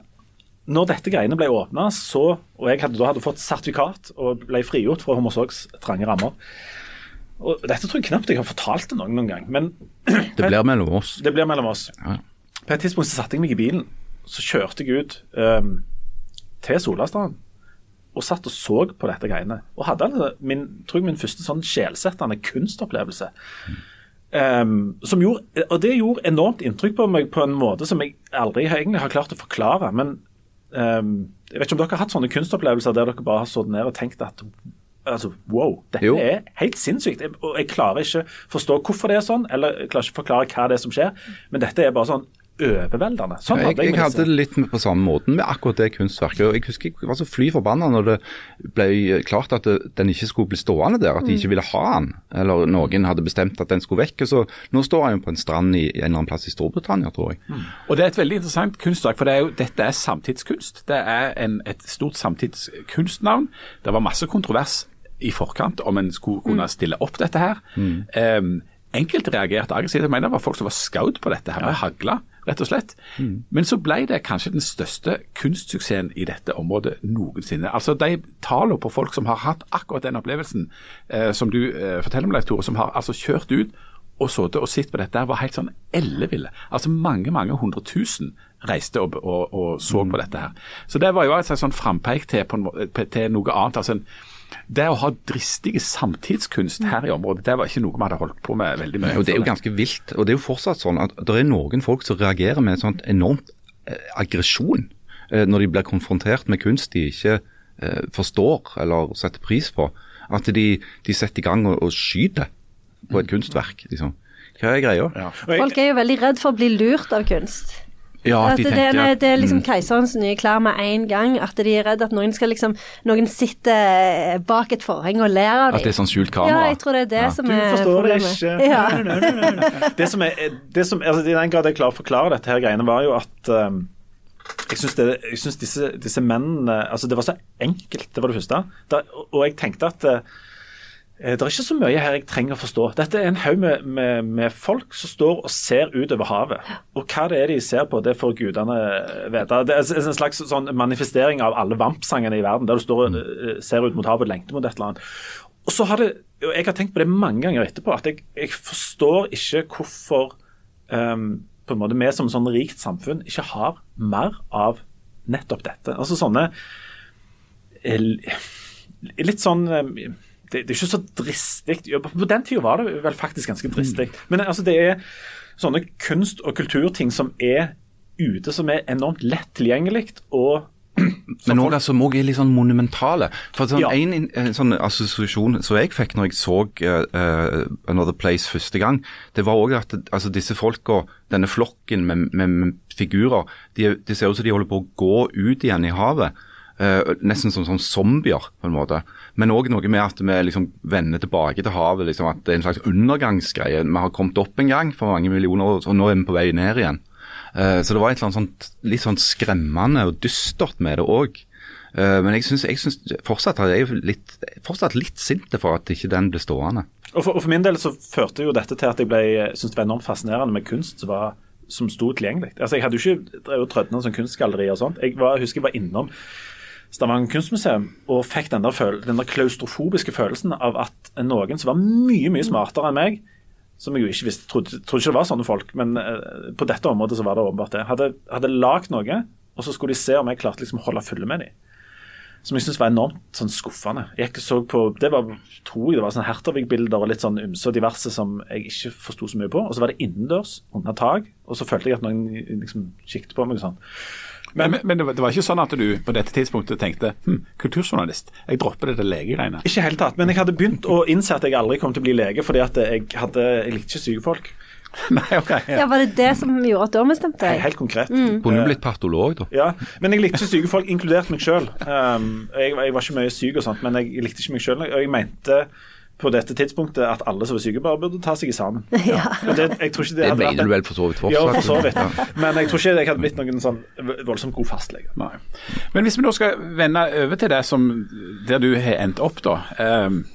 når dette greiene ble åpna, så Og jeg hadde, da hadde fått sertifikat og ble frigjort fra Homosåks trange rammer. Og Dette tror jeg knapt jeg har fortalt til noen noen gang, men <clears throat> Det blir mellom oss. det blir mellom oss. Ja. På et tidspunkt så satte jeg meg i bilen, så kjørte jeg ut um, til Solastrand og satt og så på dette greiene. Og hadde min, tror jeg min første sånn sjelsettende kunstopplevelse. Um, som gjorde, og det gjorde enormt inntrykk på meg på en måte som jeg aldri egentlig har klart å forklare. Men ehm, jeg vet ikke om dere har hatt sånne kunstopplevelser der dere bare har stått ned og tenkt at altså, wow, dette Jo. er helt sinnssykt. Jeg, og jeg klarer ikke forstå hvorfor det er sånn, eller jeg klarer ikke forklare hva det er som skjer. Men dette er bare sånn overveldende. Sånn Jeg, hadde jeg jeg med hadde det litt på samme måten med akkurat det kunstverket. og Jeg husker jeg var så fly forbanna når det ble klart at det, den ikke skulle bli stående der, at de ikke ville ha den. Eller noen hadde bestemt at den skulle vekk. Så nå står han jo på en strand i en eller annen plass i Storbritannia, tror jeg. Og Det er et veldig interessant kunstverk, for det er jo, dette er samtidskunst. Det er en, et stort samtidskunstnavn. Det var masse kontrovers i forkant om en skulle kunne stille opp dette her. Um, enkelte reagerte aggressivt. Jeg mener det var folk som var skaut på dette her med hagla, rett og slett. Men så ble det kanskje den største kunstsuksessen i dette området noensinne. Altså De tallene på folk som har hatt akkurat den opplevelsen eh, som du eh, forteller om, Leif Tore, som har altså kjørt ut og sittet og sett på dette, her var helt sånn elleville. Altså mange, mange hundre tusen reiste og, og, og så på dette her. Så det var jo altså en sånn frampeik til, på til noe annet. altså en det å ha dristig samtidskunst her i området, det var ikke noe vi hadde holdt på med veldig mye. Og Det er jo ganske vilt. Og det er jo fortsatt sånn at det er noen folk som reagerer med en sånn enormt eh, aggresjon eh, når de blir konfrontert med kunst de ikke eh, forstår eller setter pris på. At de, de setter i gang og, og skyter på et kunstverk. liksom. Hva er greia? Ja. Jeg- Folk er jo veldig redd for å bli lurt av kunst. Ja, At de det, tenker er, det er liksom mm, keiserens nye klær med en gang. At de er redd at noen skal liksom Noen sitter bak et forheng og ler av At det er sånn skjult kamera? Ja, jeg tror det er det Ja. som Du er forstår det ikke. Ja. Det som er, det som, altså, I den grad jeg klarer å forklare dette, her greiene var jo at um, jeg syns, det, jeg syns disse, disse mennene altså Det var så enkelt, det var det første. Da, og jeg tenkte at uh, det er ikke så mye her jeg trenger å forstå. Dette er en haug med, med, med folk som står og ser utover havet. Og hva det er de ser på, det får gudene vite. Det er en slags sånn manifestering av alle vampsangene i verden, der du står og eh, ser ut mot havet og lengter mot et eller annet. Og så har det, og Jeg har tenkt på det mange ganger etterpå, at jeg, jeg forstår ikke hvorfor um, på en måte vi som sånn rikt samfunn ikke har mer av nettopp dette. Altså sånne eh, Litt sånn eh, det, det er ikke så dristig. På den tida var det vel faktisk ganske dristig. Men altså, det er sånne kunst- og kulturting som er ute, som er enormt lett tilgjengelig. og <clears throat> Men òg altså, er litt sånn monumentale. For sånn, Ja. En, en sånn assosiasjon som jeg fikk når jeg så uh, Another Place første gang, det var òg at altså, disse folka, denne flokken med, med, med figurer, de, de ser ut som de holder på å gå ut igjen i havet. Uh, nesten som sånn zombier, på en måte. Men òg noe med at vi liksom vender tilbake til havet. liksom At det er en slags undergangsgreie. Vi har kommet opp en gang for mange millioner år, og nå er vi på vei ned igjen. Uh, Så det var et eller annet sånt, litt sånn skremmende og dystert med det òg. Men jeg syns, fortsatt at jeg er litt, fortsatt litt sint for at ikke den ble stående. Og for, og for min del så førte jo dette til at jeg syntes det var enormt fascinerende med kunst som, var, som sto tilgjengelig. Altså Jeg hadde jo ikke drevet trødd noen sånn kunstgalleri og sånt. Jeg var, husker jeg var innom Stavanger kunstmuseum og fikk den der, den der klaustrofobiske følelsen av at noen som var mye mye smartere enn meg, som jeg jo ikke visste, trodde, trodde ikke det var sånne folk, men uh, på dette området så var det åpenbart det, hadde, hadde lagd noe, og så skulle de se om jeg klarte liksom å holde fulle med dem. Som jeg syntes var enormt sånn skuffende. Jeg så på, Det var tror jeg det var sånn Hertevig-bilder og litt sånn ymse og diverse som jeg ikke forsto så mye på. Og så var det innendørs, under tak, og så følte jeg at noen liksom kikket på meg og sånn. Men, men, men det, var, ikke sånn at du på dette tidspunktet tenkte hm, kulturjournalist, jeg dropper dette legegreiene. Ikke helt tatt, men jeg hadde begynt å innse at jeg aldri kom til å bli lege, fordi at jeg, hadde, jeg likte ikke syke folk. <laughs> Nei, ok. Ja, Var det det som gjorde at du ombestemte deg? helt konkret. Kunne blitt patolog, da. Ja, men jeg likte ikke syke folk, inkludert meg sjøl. Um, jeg, jeg var ikke mye syk og sånt, men jeg likte ikke meg sjøl. Og jeg mente på dette tidspunktet at alle som er syke, bare burde ta seg sammen. <laughs> Ja. Det, jeg tror ikke det Det hadde vært mener du vel for så vidt fortsatt? Ja, for så vidt. Ja. Men jeg tror ikke jeg hadde blitt noen sånn voldsomt god fastlege. Nei. Men hvis vi nå skal vende over til det som der du har endt opp, da. Um,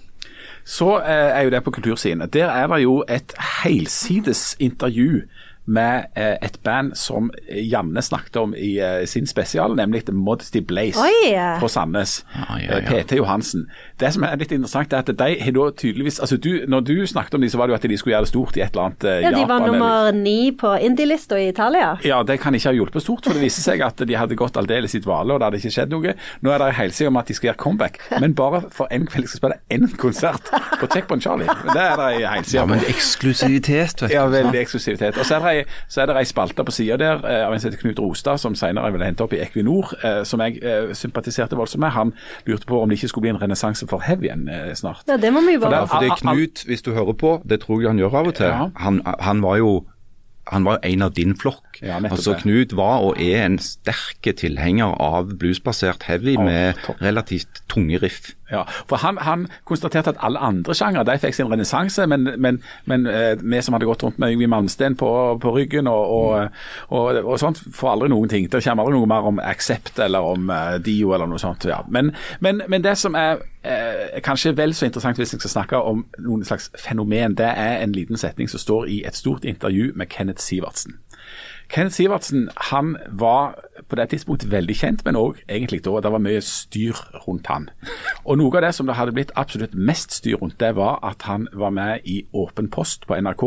så eh, er jo det på kultursiden. Der er det jo et helsides intervju med eh, et band som Janne snakket om i eh, sin spesial, nemlig Modesty Blaze Oi! fra Sandnes. Ja, ja, ja. Eh, PT Johansen. Det som er litt interessant, er at de har da tydeligvis altså du, Når du snakket om dem, så var det jo at de skulle gjøre det stort i et eller annet eh, Ja, De var nummer ni på indie-lista i Italia. ja, det kan ikke ha hjulpet stort, for det viste seg at de hadde gått aldeles i dvale, og det hadde ikke skjedd noe. Nå er det helsing om at de skal gjøre comeback, men bare for en kveld skal spille én konsert på Checkpoint Charlie. Det er det helsing Ja, om. men eksklusivitet, vet du. Ja, veldig eksklusivitet. Og så er det ei, så er det ei spalte på sida der eh, av en som heter Knut Rostad, som senere ville hente opp i Equinor, eh, som jeg eh, sympatiserte voldsomt med. Han lurte på om det ikke skulle bli en renessanse for heavy igjen eh, snart. Ja, det må vi jo For bare for det er Knut, hvis du hører på, det tror jeg han gjør av og til, Ja. han, han var jo han var en av din flokk. Ja, altså. Knut var og er en sterk tilhenger av bluesbasert heavy med relativt tunge riff. Ja, for han, han konstaterte at alle andre sjangere de fikk sin renessanse, men, men, men eh, vi som hadde gått rundt med Yngvi Malmsten på, på ryggen og, og, og, og sånt, får aldri noen ting. Det kommer aldri noe mer om Accept eller om eh, Dio eller noe sånt. Ja. Men, men, men det som er eh, kanskje vel så interessant hvis jeg skal snakke om noen slags fenomen, det er en liten setning som står i et stort intervju med Kenneth Sivertsen. Kenneth Sivertsen han var på det tidspunktet veldig kjent, men òg egentlig da det var mye styr rundt han. Og Noe av det som det hadde blitt absolutt mest styr rundt, det var at han var med i Åpen post på NRK.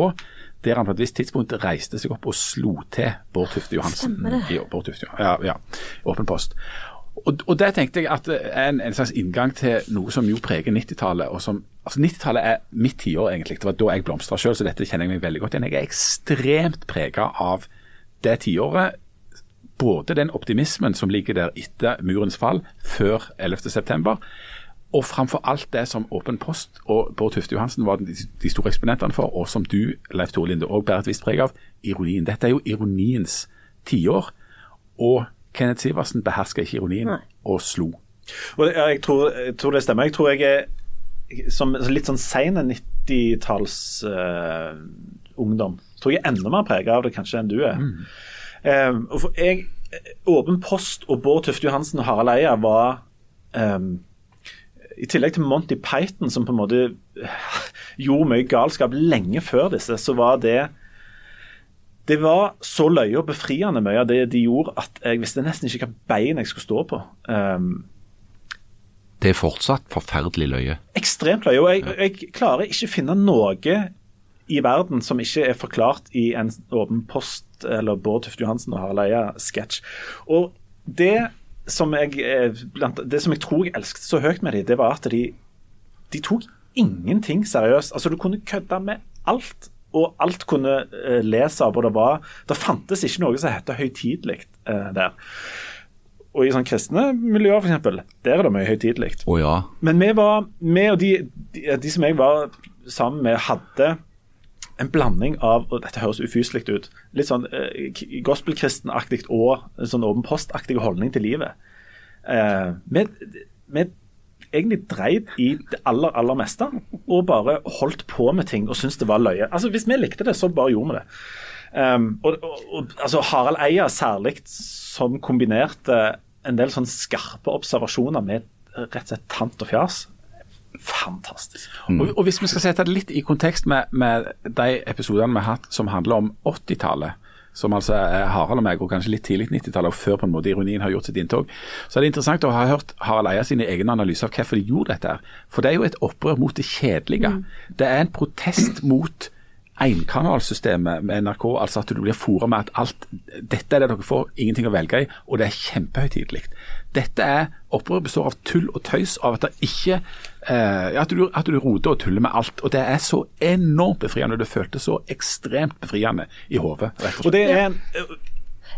Der han på et visst tidspunkt reiste seg opp og slo til Bård Tufte Johansen. I Bård Tufte, ja, ja, Åpen post. Og, og det tenkte jeg at en, en slags inngang til noe som jo preger 90-tallet. og som altså 90-tallet er mitt tiår, egentlig. Det var da jeg blomstra sjøl, så dette kjenner jeg meg veldig godt igjen. Jeg er ekstremt prega av det tiåret. Både den optimismen som ligger der etter murens fall, før 11.9. Og framfor alt det som Åpen Post og Bård Tufte Johansen var de, store eksponentene for, og som du, Leif Tore Linde, òg bærer et visst preg av, ironien. Dette er jo ironiens tiår. Og Kenneth Sivertsen behersker ikke ironien, Nei. og slo. Og jeg tror, jeg tror det stemmer. Jeg tror jeg er som litt sånn sein 90-talls uh, ungdom. Jeg tror jeg er enda mer prega av det kanskje enn du er. Eh, og for jeg, Åpen Post og Bård Tufte Johansen og Harald Eia var eh, I tillegg til Monty Python, som på en måte <laughs> gjorde mye galskap lenge før disse, så var det det var så løye og befriende mye av det de gjorde, at jeg visste nesten ikke hvilket bein jeg skulle stå på. Um, Det er fortsatt forferdelig løye. ekstremt løye. Og jeg, jeg klarer ikke å finne noe i verden som ikke er forklart i en åpen post eller Bård Tufte Johansen og Harald Eia-sketsj. Og det som, jeg, eh, det som jeg tror jeg elsket så høyt med dem, det var at de, de tok ingenting seriøst. Altså Du kunne kødde med alt, og alt kunne uh, les av. og Det var, det fantes ikke noe som heter høytidelig uh, der. Og i sånn kristne miljøer, f.eks., der er det mye høytidelig. Oh, ja. Men vi var, vi og de, de, de som jeg var sammen med, hadde en blanding av og Dette høres ufyselig ut. Litt sånn eh, gospelkristenaktig og sånn åpen postaktig holdning til livet. Vi, eh, egentlig dreid i det aller, aller meste, og bare holdt på med ting og syntes det var løye. Altså, Hvis vi likte det, så bare gjorde vi det. Um, og, og, og altså Harald Eia særlig, som kombinerte en del sånn skarpe observasjoner med rett og slett tant og fjas. Fantastisk. Og, og Hvis vi skal sette det litt i kontekst med, med de episodene vi har hatt som handler om 80-tallet, som altså er Harald og meg, og kanskje litt tidlig 90-tallet, og før på en måte ironien har gjort sitt inntog, så er det interessant å ha hørt Harald Eia sine egne analyser av hvorfor de gjorde dette. her. For det er jo et opprør mot det kjedelige. Det er en protest mot enkanalsystemet med NRK, altså at du blir fôret med at alt Dette er det dere får, ingenting å velge i, og det er kjempehøytidelig. Dette er Opprøret består av tull og tøys, av at det ikke eh, at, du, at du roter og tuller med alt. Og det er så enormt befriende. Det føltes så ekstremt befriende i hodet. og Og det er en,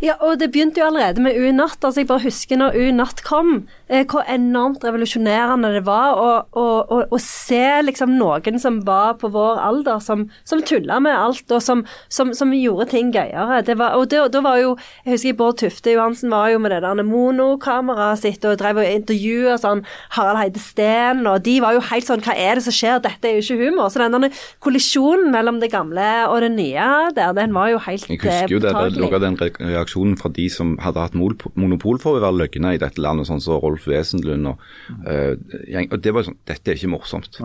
Ja, og det begynte jo allerede med U Natt. Altså, jeg bare husker når U Natt kom, eh, hvor enormt revolusjonerende det var å, se liksom noen som var på vår alder, som, som tulla med alt, og som, som, som gjorde ting gøyere. Det var, og det, da var jo Jeg husker Bård Tufte Johansen var jo med det der monokameraet sitt og drev og intervjua sånn Harald Heide Steen, og de var jo helt sånn Hva er det som skjer? Dette er jo ikke humor. Så den der kollisjonen mellom det gamle og det nye der, den var jo helt Jeg husker jo det, det påtagelig. lå den re- reaksjonen fra de som hadde hatt monopol for å være løgne i dette landet, sånn som Rolf Wesenlund og, uh, gjeng. og det var sånn, Dette er ikke morsomt.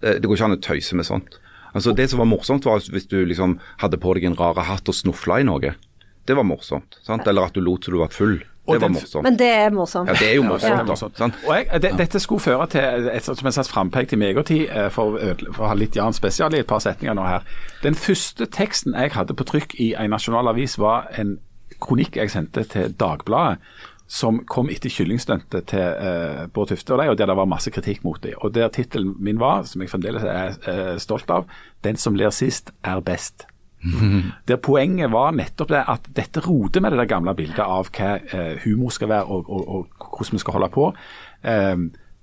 Det, det går ikke an å tøyse med sånt. Altså Det som var morsomt, var hvis du liksom hadde på deg en rar hatt og snufla i noe. Det var morsomt. sant? Eller at du lot som du var full. Det var morsomt. Men det er morsomt. Ja, det er jo Ja, morsomt. det er da, morsomt. sant? Og jeg, det, Dette skulle føre til et, som en slags frampek til meg og tid, eh, for, for å ha litt Jan spesial i et par setninger nå her. Den første teksten jeg hadde på trykk i en nasjonal avis, var en kronikk jeg sendte til Dagbladet. Som kom etter kyllingstuntet til eh, Bård Tufte og de, og der det var masse kritikk mot dem. Og der tittelen min var, som jeg fremdeles er eh, stolt av, 'Den som ler sist, er best'. <laughs> Der poenget var nettopp det at dette roter med det der gamle bildet av hva eh, humor skal være og, og, og hvordan vi skal holde på. Eh,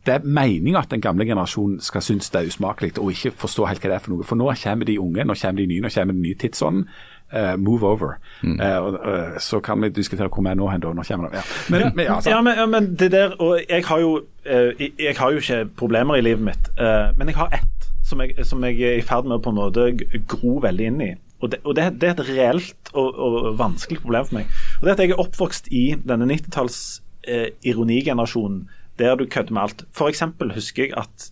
det er meninga at den gamle generasjonen skal synes det er usmakelig og ikke forstå helt hva det er for noe. For nå kommer de unge, nå kommer de nye, nå kommer den nye tidsånden. Eh, move over. Mm. Uh, uh, så kan vi diskutere hvor vi er nå hen da. Nå kommer det. Ja. Men, men, ja. Ja, men, men det der Og jeg har jo jeg, har jo ikke problemer i livet mitt, men jeg har ett som jeg, som jeg er i ferd med å på en måte gro veldig inn i. Og det, og det, det er et reelt og, og vanskelig problem for meg. Og det er at jeg er oppvokst i denne 90-talls eh, ironigenerasjonen der du kødder med alt. Eksempel husker jeg at,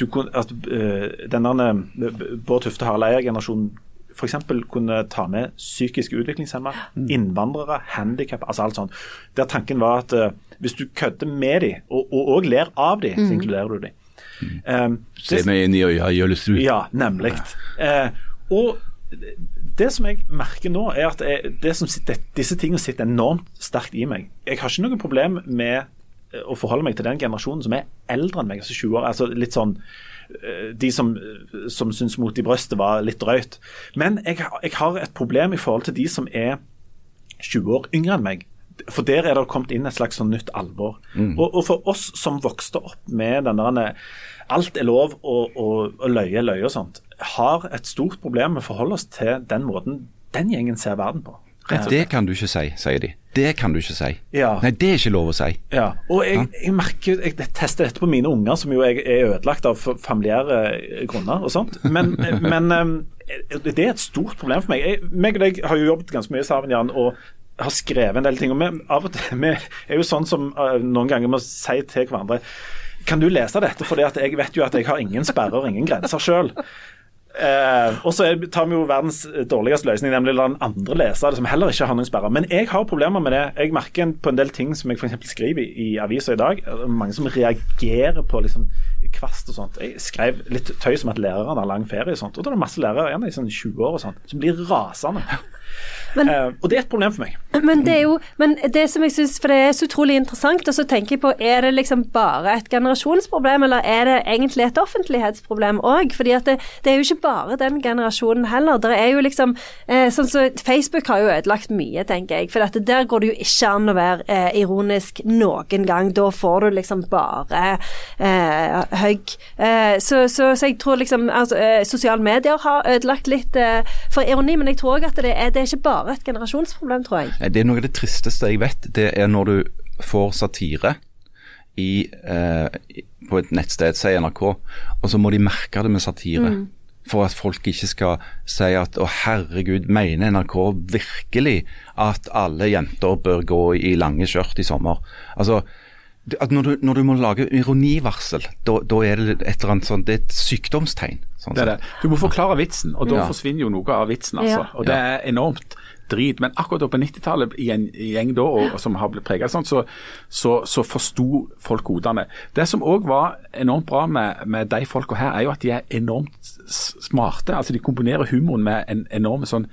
du, at eh, denne Bård Tufte Harald Eia-generasjonen f.eks. kunne ta med psykisk utviklingshemma, innvandrere, handikap, altså alt sånt. Der tanken var at uh, hvis du kødder med dem, og, og, og ler av dem, så inkluderer du dem. Um, Se meg inn i øya, Jøllestrud. ja, nemlig. Uh, og det som jeg merker nå, er at jeg, det som sitter, disse tingene sitter enormt sterkt i meg. Jeg har ikke noe problem med eh, å forholde meg til den generasjonen som er eldre enn meg, altså 20 år. altså litt sånn eh, de som, som syns mot i brøstet var litt drøyt. Men jeg, jeg har et problem i forhold til de som er 20 år yngre enn meg. For der er det kommet inn et slags sånn nytt alvor. Mm. Og, og, for oss som vokste opp med den der alt er lov og, og, og løye er løye og sånt, har et stort problem med å forholde oss til den måten den gjengen ser verden på. Det kan du ikke si, sier de. Det kan du ikke si. Ja. Nei, det er ikke lov å si. Ja, og jeg, jeg merker, jeg tester dette på mine unger, som jo er er ødelagt av familiære grunner og sånt. Men, <laughs> men eh, det er et stort problem for meg. Jeg, meg og deg har jo jobbet ganske mye sammen, Jan, og har skrevet en del ting. og vi, av og til, <laughs> vi er jo sånn som eh, noen ganger må si til hverandre Kan du lese dette? For jeg vet jo at jeg har ingen sperrer og ingen grenser sjøl. Eh, og så tar vi jo verdens dårligste løsning, nemlig å la den andre lese det, som heller ikke har noen sperrer. Men jeg har problemer med det. Jeg merker på en del ting som jeg f.eks. skriver i, i aviser i dag. Er Mange som reagerer på liksom kvast og sånt. Jeg skrev litt tøys om at lærerne har lang ferie og sånt. Og da er det masse lærere igjen i sånn 20 år og sånt, som blir rasende. Men- uh, og det er et problem for meg. Men det er jo Men det som jeg syns For det er så utrolig interessant, og så tenker jeg på Er det liksom bare et generasjonsproblem, eller er det egentlig et offentlighetsproblem òg? Fordi at det, det er jo ikke bare den generasjonen heller. Det er jo liksom eh, Sånn så Facebook har jo ødelagt mye, tenker jeg. For at der går det jo ikke an å være eh, ironisk noen gang. Da får du liksom bare eh, hugg. Eh, så, så, så jeg tror liksom altså, eh, Sosiale medier har ødelagt litt for ironi, men jeg tror òg at det er, det er ikke bare et generasjonsproblem, tror jeg. Det er noe av det tristeste jeg vet. Det er når du får satire i, eh, på et nettsted, sier NRK, og så må de merke det med satire. For at folk ikke skal si at å herregud, mener NRK virkelig at alle jenter bør gå i lange skjørt i sommer? Altså, når, du, når du må lage ironivarsel, da da er det et eller annet sånt, det er et sykdomstegn. Sånn Det er det. Du må forklare vitsen, og da Ja. forsvinner jo noe av vitsen. altså. Ja. Og det er enormt drit. Men akkurat på 90-tallet, i en gjeng da, og, og som har blitt preget sånn, så, så, så forsto folk kodene. Det som òg var enormt bra med, med de folka her, er jo at de er enormt smarte. altså De komponerer humoren med en enorm sånn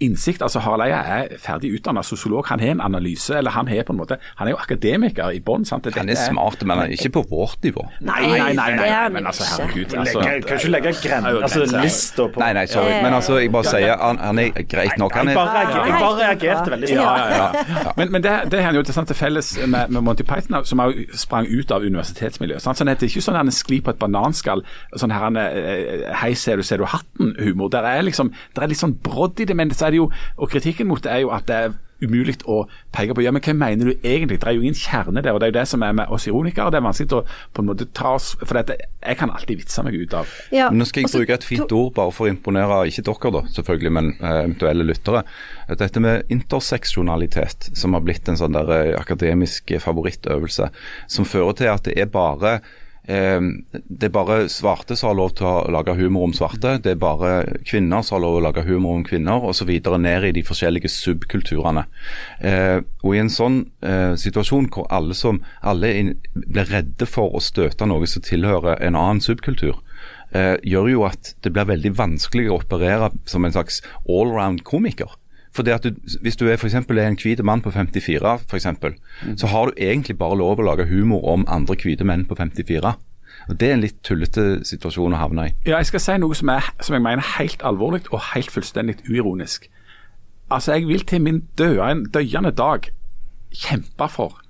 innsikt. altså Harald Eia er ferdig utdannet sosiolog. Han har en analyse, eller han har på en måte, han er jo akademiker i bånn. sant? Han er smart, men han er ikke på vårt nivå. Nei, nei, nei, nei, nei men altså, herregud. Altså, kan ikke legge altså, grenser. lista på Nei, nei, sorry. Men altså, jeg bare sier han, han er greit nok. Han er, jeg bare reagerte veldig Ja, sterkt. ja, ja. Men, men det, det har han jo til til felles med, med Monty Python, som har jo sprang ut av universitetsmiljøet. Sant? Sånn det er ikke sånn han sklir på et bananskall, sånn her han eh, Hei, ser du, ser du hatten-humor. Der er liksom, der er litt sånn brodd i det, men så er det jo, og kritikken mot det er jo at det er umulig å peke på. Ja, men hva mener du egentlig? Det er jo ingen kjerne der, og det er jo det som er med oss ironikere. Det er vanskelig å på en måte ta oss For dette, jeg kan alltid vitse meg ut av Ja. Nå skal jeg bruke et fint to- ord bare for å imponere, ikke dere da, selvfølgelig, men eh, eventuelle lyttere. Dette med interseksjonalitet, som har blitt en sånn der eh, akademisk favorittøvelse, som fører til at det er bare det er bare svarte som har lov til å lage humor om svarte, det er bare kvinner som har lov til å lage humor om kvinner, osv. ned i de forskjellige subkulturene. Eh, og I en sånn eh, situasjon hvor alle, som, alle blir redde for å støte noe som tilhører en annen subkultur, eh, gjør jo at det blir veldig vanskelig å operere som en slags allround-komiker. For det at du, Hvis du er for eksempel, er en hvit mann på 54, for eksempel, så har du egentlig bare lov å lage humor om andre hvite menn på 54. Og Det er en litt tullete situasjon å havne i. Ja, jeg skal si noe som, er, som jeg mener er helt alvorlig og helt fullstendig uironisk. Altså, Jeg vil til min døde, døyende dag kjempe for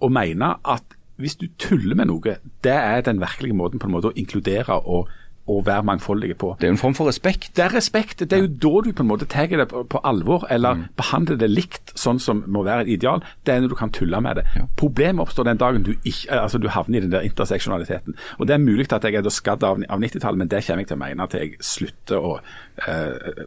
å mene at hvis du tuller med noe, det er den virkelige måten på en måte å inkludere og, og være mangfoldige på. Det er jo en form for respekt. Det er respekt. Det er jo da du på en måte tar det på, på alvor, eller behandler det likt, sånn som må være et ideal. Det er når du kan tulle med det. Problemet oppstår den dagen du ikke, altså du havner i den der interseksjonaliteten. Og Det er mulig at jeg er skadd av, av 90-tallet, men det kommer jeg til å mene til jeg slutter å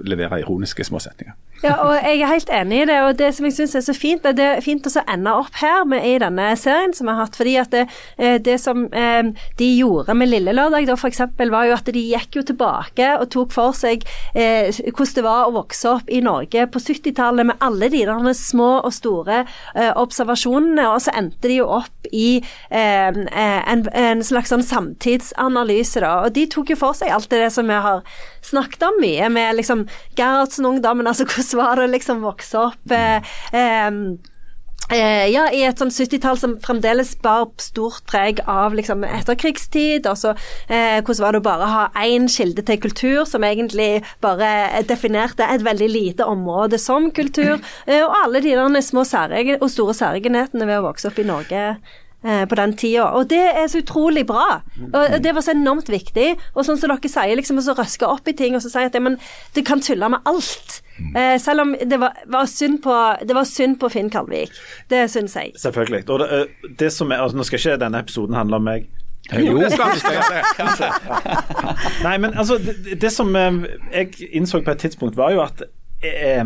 levere ironiske småsetninger. Ja, og jeg er helt enig i det. Og det som jeg syns er så fint, det er fint å ende opp her med, i denne serien som vi har hatt. fordi at det, eh, det som eh, de gjorde med Lille Lørdag, da f.eks., var jo at de gikk jo tilbake og tok for seg eh, hvordan det var å vokse opp i Norge på 70-tallet med alle de der små og store eh, observasjonene, og så endte de jo opp i eh, en, en, slags sånn samtidsanalyse, da. Og de tok jo for seg alt det som vi har snakket om mye, med liksom Gerhardsen-ungdommen, altså hvordan var det liksom vokse opp eh, eh, ja, i et sånn 70-tall som fremdeles bar stort preg av liksom etterkrigstid. og så eh, Hvordan var det å bare ha én kilde til kultur, som egentlig bare definerte et veldig lite område som kultur. Eh, og alle de små og store særegenhetene ved å vokse opp i Norge på den tida. Og det er så utrolig bra. Og Det var så enormt viktig. Og sånn som dere sier, liksom å røske opp i ting og så si at ja, men, det kan tulle med alt. Eh, selv om det var, var, synd på, det var synd på Finn Kalvik. Det syns jeg. Selvfølgelig. Og det, eh, det som er, altså, nå skal ikke denne episoden handle om meg. Jo, kanskje. Nei, men altså, det, det, som jeg innså på et tidspunkt, var jo at eh,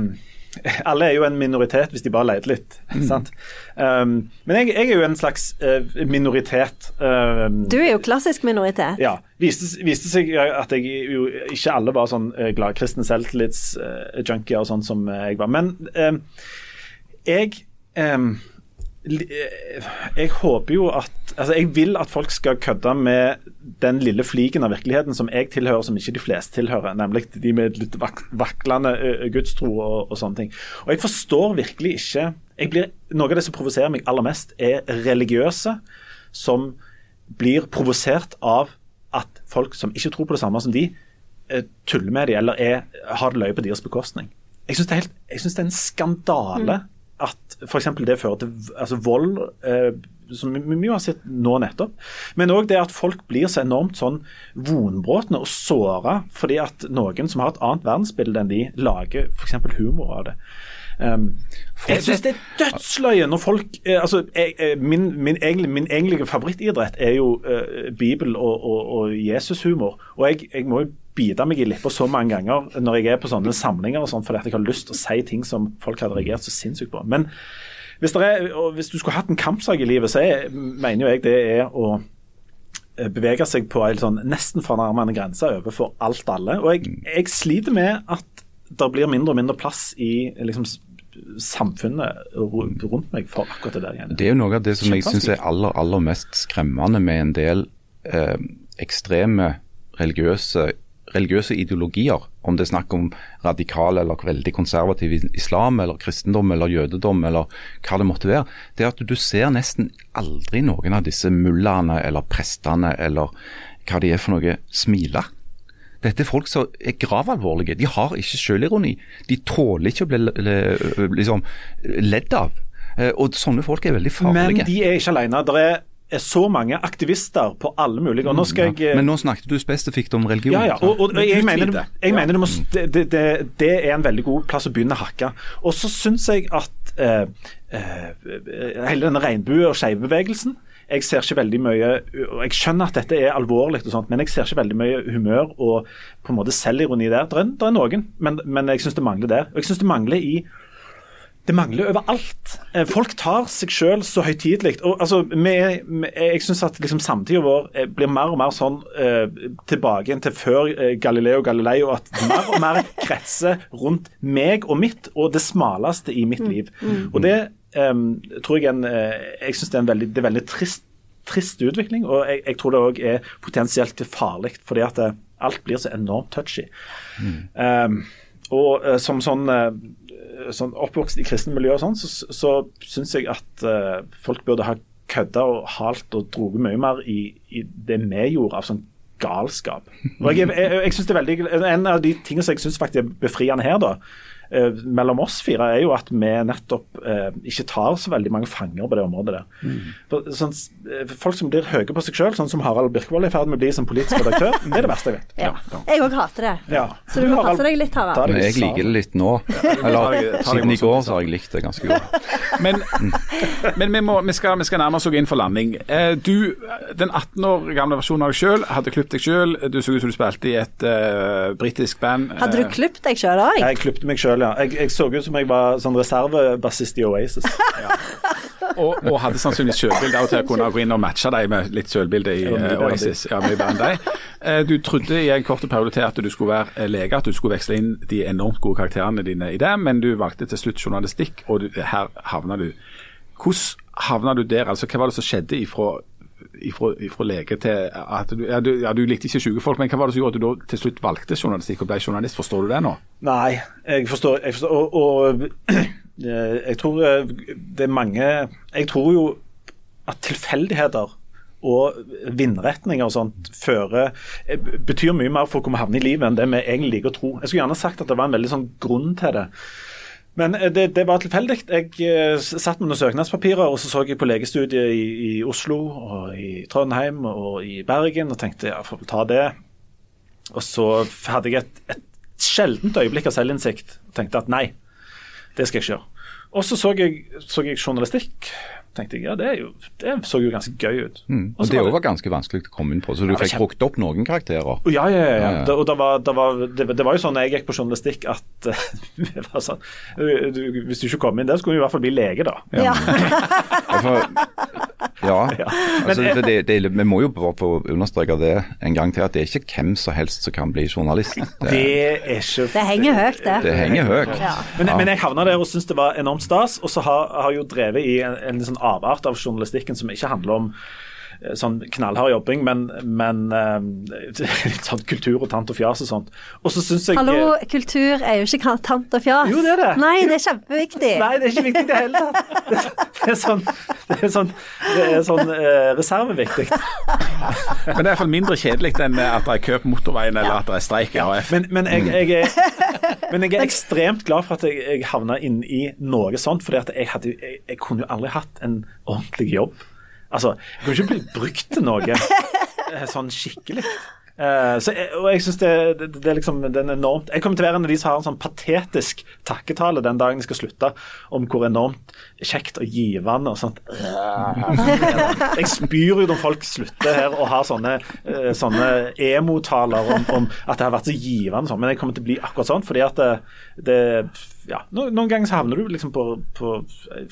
<laughs> alle er jo en minoritet hvis de bare leter litt. Mm. sant? Um, men jeg, jeg, er jo en slags uh, minoritet. Um, du er jo klassisk minoritet. Ja. Viste, viste seg at jeg jo ikke alle var sånn uh, gladkristne selvtillitsjunkier uh, og sånn som jeg var. Men jeg um, jeg håper jo at altså Jeg vil at folk skal kødde med den lille fliken av virkeligheten som jeg tilhører, som ikke de fleste tilhører. Nemlig de med litt vaklende gudstro og, og, sånne ting. Og jeg forstår virkelig ikke blir, Noe av det som provoserer meg aller mest, er religiøse som blir provosert av at folk som ikke tror på det samme som de, tuller med dem eller er, har det løye på deres bekostning. Jeg syns det, det, er en skandale. Mm at f.eks. det fører til altså vold, eh, som vi har sett nå nettopp. Men òg det at folk blir så enormt sånn vonbrotne og såra fordi at noen som har et annet verdensbilde enn de, lager f.eks. humor av det. Um, jeg syns det er dødsløye når folk eh, altså, jeg, eh, min, min, min, egentlige favorittidrett er jo uh, Bibel- og, og, og Jesushumor. Og jeg, jeg må jo bite meg i leppa så mange ganger når jeg er på sånne samlinger og sånn, fordi jeg har lyst til å si ting som folk hadde reagert så sinnssykt på. Men hvis, er, hvis du skulle hatt en kampsak i livet, så er, mener jo jeg det er å bevege seg på en sånn nesten fornærmende grense overfor alt alle. Og jeg, jeg, sliter med at det blir mindre og mindre plass i liksom, samfunnet rundt meg for akkurat det der. Igjen. Det er jo noe av det som jeg syns er aller, aller mest skremmende med en del eh, ekstreme religiøse religiøse ideologier, om det er snakk om radikal eller veldig konservativ islam, eller kristendom eller jødedom, eller hva det måtte være, det er at du ser nesten aldri noen av disse mullaene eller prestene eller hva de er for noe, smile. Dette er folk som er gravalvorlige. De har ikke selvironi. De tåler ikke å bli liksom, ledd av. Eh, og sånne folk er veldig farlige. Men de er ikke alene. Det er er så mange aktivister på alle mulige og nå skal jeg... Ja. Men nå snakket du spesifikt om religion. Ja, ja. Og, og, og jeg, mener, jeg mener må, det, det, det, er en veldig god plass å begynne å hakke. Og så syns jeg at eh, eh, hele denne regnbue- og skeivebevegelsen jeg ser ikke veldig mye og Jeg skjønner at dette er alvorlig, og sånt, men jeg ser ikke veldig mye humør og på en måte selvironi der. Det er, er noen, men, men jeg syns det mangler der. Og jeg syns det mangler i det mangler overalt. Eh, folk tar seg selv så høytidelig. Altså, jeg syns at liksom, samtida vår eh, blir mer og mer sånn eh, tilbake igjen til før eh, Galileo Galilei, og at mer og mer kretser rundt meg og mitt, og det smaleste i mitt liv. Mm. Mm. Og det tror jeg en, Jeg synes det er en veldig, er veldig trist, trist, utvikling, og jeg, jeg tror det òg er potensielt farlig, fordi at alt blir så enormt touchy. Mm. Og som sånn sånn oppvokst i kristne miljøer, sånn, så, så syns jeg at uh, folk burde ha kødda og halt og droget mye mer i, i, det vi gjorde av sånn galskap. Og jeg, jeg, jeg, synes det er veldig, En av de tingene som jeg syns er befriende her, da, eh, mellom oss fire, er jo at vi nettopp eh, ikke tar så veldig mange fanger på det området der. Mm. For, sånn, eh, folk som blir høye på seg sjøl, sånn som Harald Birkevold er i ferd med å bli som politisk redaktør, det er det verste jeg vet. Ja. Ja. Jeg òg hater det. Ja. Så du må passe deg litt, Harald. Men jeg liker det litt nå. <laughs> Eller siden i går så har jeg likt det ganske godt. <laughs> Men, <laughs> men vi, må, vi, skal, vi, skal, nærme oss inn for landing. Eh, du, den 18 år gamle versjonen av deg sjøl, hadde klippet deg sjøl. Du så ut som du spilte i et uh, britisk band. Hadde du klippet deg sjøl òg? Jeg klippet meg sjøl ja. Jeg, jeg så ut som jeg var sånn reservebassist i Oasis. <laughs> Og, og hadde sannsynligvis sjølbilde til å kunne gå inn og matche deg med litt sjølbilde i Ja, bedre Oasis. Ja, mye bedre enn deg. Eh, Du trodde i en kort periode til at du skulle være eh, lege, at du skulle veksle inn de enormt gode karakterene dine i det, men du valgte til slutt journalistikk, og du, her havna du. Hvordan havna du der? Altså, Hva var det som skjedde ifra, ifra lege til at du, ja, du, ja, du likte ikke syke folk, men hva var det som gjorde at du da til slutt valgte journalistikk og ble journalist? Forstår du det nå? Nei, jeg forstår. Jeg forstår og, og eh, jeg tror eh, det er mange Jeg tror jo at tilfeldigheter og vindretninger og sånt fører eh, betyr mye mer for hvor vi havner i livet enn det vi egentlig liker å tro. Jeg skulle gjerne sagt at det var en veldig sånn grunn til det. Men eh, det, det var tilfeldig. Jeg eh, satt med noen søknadspapirer, og så så jeg på legestudiet i, i Oslo og i Trondheim og i Bergen og tenkte ja, får vel ta det. Og så hadde jeg et, et sjeldent øyeblikk av selvinnsikt og tenkte at nei, det skal jeg ikke gjøre. Og så så jeg journalistikk. Tenkte jeg, ja, det, er jo, det så jo ganske gøy ut. Mm. Og Og det var òg var ganske vanskelig å komme inn på, så du Ja, fikk kjem... brukt opp noen karakterer. Ja, ja, ja. ja. Ja, ja. Det, og det var, det, var, det, det var jo sånn jeg gikk på journalistikk at <laughs> var sånn, du, du, Hvis du ikke kom inn der, skulle du i hvert fall bli lege, da. Ja. Ja, for, <laughs> ja, altså, Men- det, det, vi må jo bare få understreke det en gang til, at det er ikke hvem som helst som kan bli journalist. Det Det, er ikke Det henger høyt, det. det henger høyt. Ja. Men, men jeg havna der og syntes det var enormt stas, og så har, har jeg jo drevet i en, en sånn avart av journalistikken som ikke handler om sånn knallhard jobbing, men, men eh, <laughs> litt sånn kultur og tant og fjas og sånt. Og så syns jeg Hallo, kultur er jo ikke tant og fjas. Jo, det er det. Nei, det er kjempeviktig. <laughs> Nei, det er ikke viktig i det hele tatt. Det, det er sånn, det er sånn, det er sånn eh, reserveviktig. Men det er iallfall mindre kjedelig enn at det er kø på motorveien eller at det er streik i AF. Men, men, jeg, jeg er, <laughs> men jeg er ekstremt glad for at jeg, jeg havna inn i noe sånt, for jeg, jeg, jeg kunne jo aldri hatt en ordentlig jobb. Altså, jeg kan ikke bli brukt til noe eh, sånn skikkelig. Uh, så jeg, og jeg synes det, det, det er liksom den enormt Jeg kommer til å være en av de som har en sånn patetisk takketale den dagen jeg skal slutte, om hvor enormt kjekt og givende og sånt. <laughs> Jeg spyr jo når folk slutter her og har sånne, uh, sånne emo-taler om, om at det har vært så givende, sånn, men jeg kommer til å bli akkurat sånn. fordi at det, det ja, no, Noen ganger så havner du liksom på, på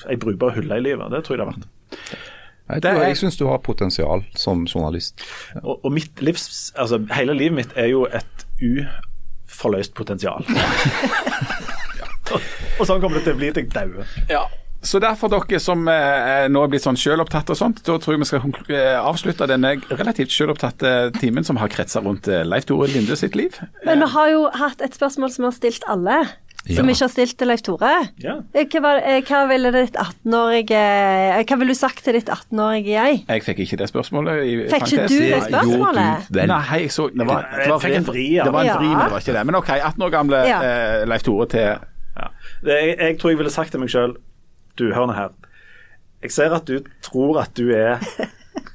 ei brukbar hylle i livet. Det tror jeg det har vært. Jeg, tror, er- jeg syns du har potensial som journalist. Og, og mitt livs, altså hele livet mitt er jo et uforløst potensial. <laughs> og, og sånn kommer det til å bli til jeg dauer. Ja. Så derfor dere som eh, nå er blitt sånn selvopptatt og sånt, da tror jeg vi skal eh, avslutte denne relativt selvopptatte timen som har kretsa rundt eh, Leif Tore Linde sitt liv. Men vi har jo hatt et spørsmål som vi har stilt alle, Ja. Som ikke har stilt til Leif Tore. Ja. Eh, Hva, eh, hva ville ditt 18-årige eh, Hva ville du sagt til ditt 18-årige jeg? Jeg fikk ikke det spørsmålet. i Fikk ikke du det spørsmålet? Jo, du. Nei, jeg så det var, det var, Jeg fikk en vri, ja. Det var en Ja. vri, men det var ikke det. Men OK, 18 år gamle Ja. eh, Leif Tore til Ja. Jeg, jeg tror jeg ville sagt til meg sjøl Du, hør nå her. Jeg ser at du tror at du er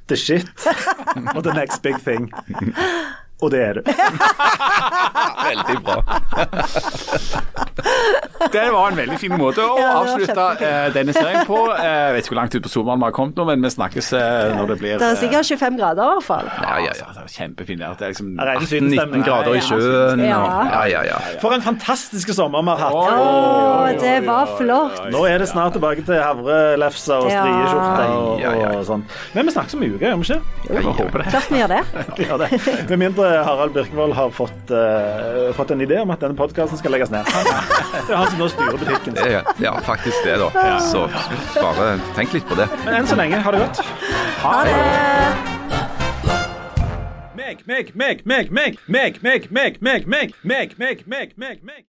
the shit <laughs> og the next big thing. Og det er du. <laughs> Veldig bra. <laughs> Det var en veldig fin måte å Ja, avslutte eh, denne serien på. Eh, Jeg vet ikke hvor langt ut på sommeren vi har kommet nå, men vi snakkes eh, når det blir Det er eh, sikkert 25 grader i hvert fall. Ja, ja, ja. Det er kjempefint. Det er liksom Her er det 19 grader i sjøen. Ja. Ja, ja, ja. For en fantastisk sommer vi har hatt. Å, det var flott. Nå er det snart tilbake til havrelefser og strieskjorter og, og sånn. Men vi snakkes om en uke, gjør vi ikke? Jeg håper det. Klart vi. Vi <laughs> gjør det. Med mindre Harald Birkevold har fått, uh, fått en idé om at denne podkasten skal legges ned. Det er han som nå styrer butikken. Det er- Ja, faktisk det, da. Så bare tenk litt på det. Men enn så lenge, ha det godt. Ha det. Meg, meg, meg, meg, meg, meg, meg, meg, meg, meg, meg, meg, meg, meg, meg, meg.